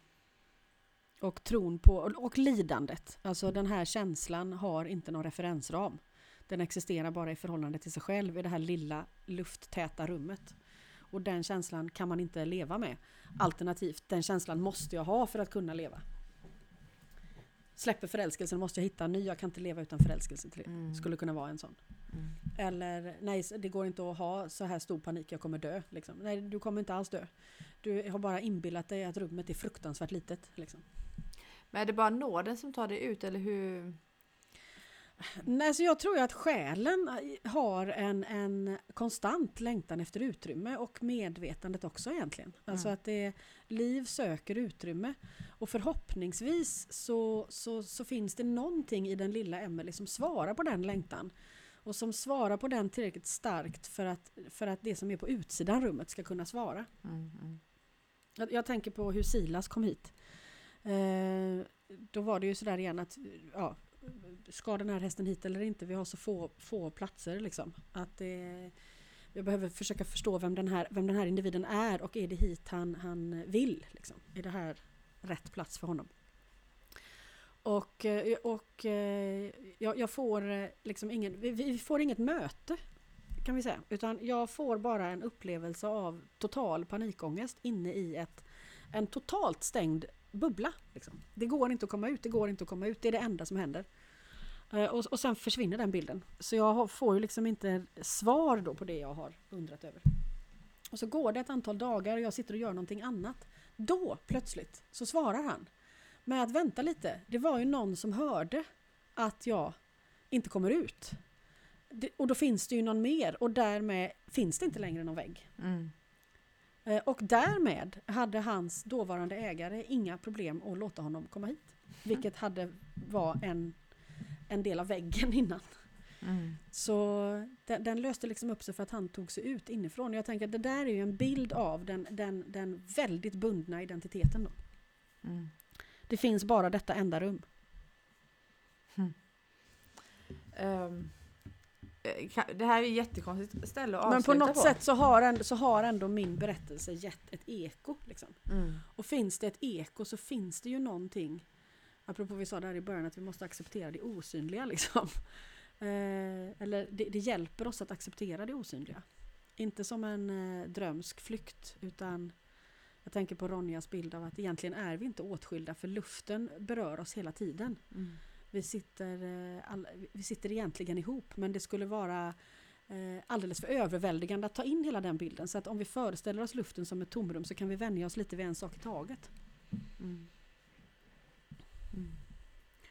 Och tron på, och, lidandet. Alltså den här känslan har inte någon referensram. Den existerar bara i förhållande till sig själv i det här lilla lufttäta rummet. Och den känslan kan man inte leva med. Alternativt, den känslan måste jag ha för att kunna leva. Släpper förälskelsen måste jag hitta en ny, jag kan inte leva utan förälskelse till det. Mm. Skulle kunna vara en sån. Mm. Eller nej, det går inte att ha så här stor panik, jag kommer dö. Liksom. Nej, du kommer inte alls dö. Du har bara inbillat dig att rummet är fruktansvärt litet. Liksom. Men är det bara nåden som tar dig ut eller hur? Nej, så jag tror ju att själen har en, en konstant längtan efter utrymme och medvetandet också egentligen. Alltså Mm. att det, liv söker utrymme. Och förhoppningsvis så, så, så finns det någonting i den lilla Emelie som svarar på den längtan. Och som svarar på den tillräckligt starkt för att, för att det som är på utsidan rummet ska kunna svara. Mm, mm. Jag, jag tänker på hur Silas kom hit. Eh, då var det ju sådär igen att ja, ska den här hästen hit eller inte? Vi har så få, få platser liksom. Att det, jag behöver försöka förstå vem den, här, vem den här individen är och är det hit han, han vill? Liksom. Är det här rätt plats för honom? Och, eh, och eh, jag, jag får eh, liksom ingen, vi, vi får inget möte kan vi säga. Utan jag får bara en upplevelse av total panikångest inne i ett, en totalt stängd bubbla. Liksom. Det går inte att komma ut, det går inte att komma ut, det är det enda som händer. Och, och sen försvinner den bilden. Så jag får ju liksom inte svar då på det jag har undrat över. Och så går det ett antal dagar och jag sitter och gör någonting annat. Då plötsligt så svarar han med att vänta lite. Det var ju någon som hörde att jag inte kommer ut. Det, och då finns det ju någon mer och därmed finns det inte längre någon vägg. Mm. Eh, Och därmed hade hans dåvarande ägare inga problem att låta honom komma hit. Vilket hade var en, en del av väggen innan. Mm. Så den, den löste liksom upp sig för att han tog sig ut inifrån. Jag tänker att det där är ju en bild av den, den, den väldigt bundna identiteten. Då. Mm. Det finns bara detta enda rum. Eh, ka- det här är ett jättekonstigt ställe att Men på något sätt så har, ändå, så har ändå min berättelse gett ett eko. Liksom. Mm. Och finns det ett eko så finns det ju någonting. Apropå vi sa där i början att vi måste acceptera det osynliga. Liksom. Eh, eller det, det hjälper oss att acceptera det osynliga. Inte som en eh, drömsk flykt utan jag tänker på Ronjas bild av att egentligen är vi inte åtskilda för luften berör oss hela tiden. Mm. Vi sitter, eh, alla, vi sitter egentligen ihop men det skulle vara eh, alldeles för överväldigande att ta in hela den bilden. Så att om vi föreställer oss luften som ett tomrum så kan vi vänja oss lite vid en sak i taget. Mm.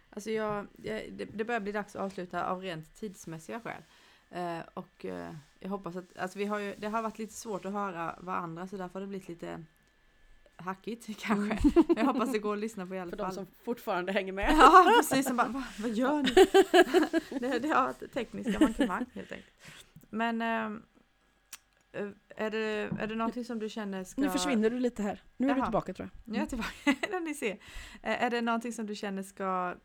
Alltså jag, jag, det, det börjar bli dags att avsluta av rent tidsmässiga skäl. Eh, och eh, jag hoppas att, alltså vi har ju, det har varit lite svårt att höra varandra så därför har det blivit lite hackigt kanske. Men jag hoppas det går att lyssna på i alla För de fall. som fortfarande hänger med. Ja precis, som bara, Va, vad gör ni? det, det har varit tekniska mankemang helt enkelt. Men eh, är, det, är det någonting som du känner ska... Nu försvinner du lite här. Nu är du Jaha. tillbaka tror jag. Nu är jag tillbaka, ni ser. Är det någonting som du känner ska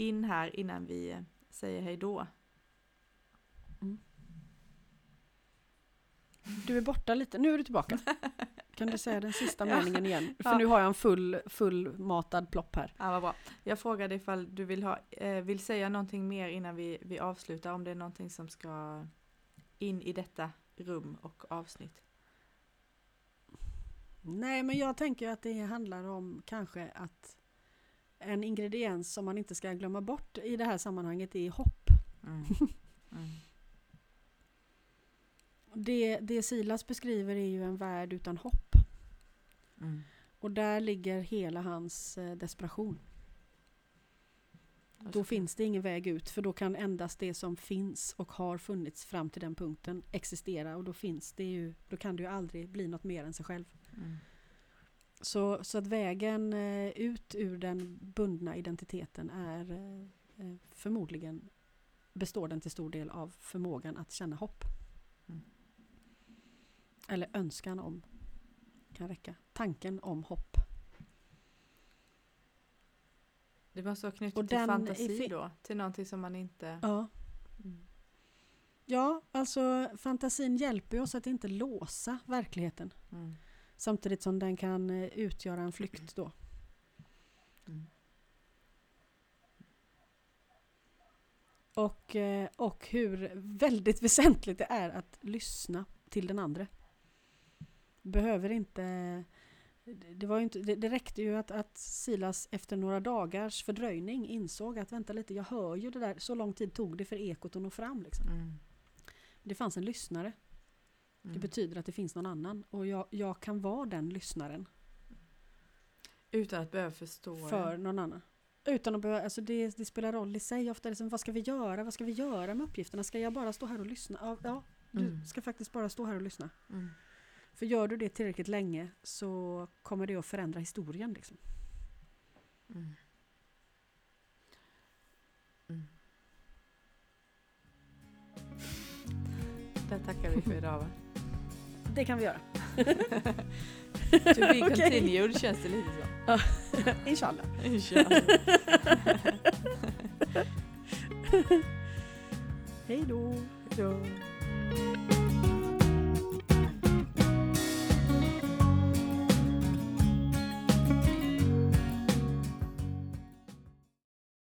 in här innan vi säger hej då? Du är borta lite. Nu är du tillbaka. kan du säga den sista Ja. meningen igen? För Ja. nu har jag en full, fullmatad plopp här. Ja, vad bra. Jag frågade ifall du vill, ha, eh, vill säga någonting mer innan vi, vi avslutar, om det är någonting som ska in i detta rum och avsnitt. Nej, men jag tänker att det handlar om kanske att en ingrediens som man inte ska glömma bort i det här sammanhanget är hopp. Mm. Mm. Det, det Silas beskriver är ju en värld utan hopp. Mm. Och där ligger hela hans eh, desperation. Då finns det ingen väg ut för då kan endast det som finns och har funnits fram till den punkten existera och då finns det ju, då kan det ju aldrig bli något mer än sig själv. Så, så att vägen eh, ut ur den bundna identiteten är eh, eh, förmodligen består den till stor del av förmågan att känna hopp. Mm. Eller önskan om, kan räcka. Tanken om hopp. Det måste vara knutet Och till fantasi då, till någonting som man inte... Ja. Mm. ja, alltså fantasin hjälper oss att inte låsa verkligheten. Mm. Samtidigt som den kan eh, utgöra en flykt då. Mm. Och, eh, och hur väldigt väsentligt det är att lyssna till den andra. Behöver inte... Det, var inte, det, det räckte ju att, att Silas efter några dagars fördröjning insåg att vänta lite, jag hör ju det där, så lång tid tog det för ekot att nå fram. Liksom. Mm. Det fanns en lyssnare. Det Mm. betyder att det finns någon annan och jag, jag kan vara den lyssnaren Utan att behöva förstå för det. någon annan. Utan att behöva, alltså det, det spelar roll i sig. Ofta är det som, vad ska vi göra? Vad ska vi göra med uppgifterna? Ska jag bara stå här och lyssna? Ja, ja du Mm. ska faktiskt bara stå här och lyssna. Mm. För gör du det tillräckligt länge så kommer det att förändra historien. Liksom. Mm. Mm. Där tackar vi för idag va? Det kan vi göra. To be continued känns det lite så. Inshallah. Inshallah. Hej då.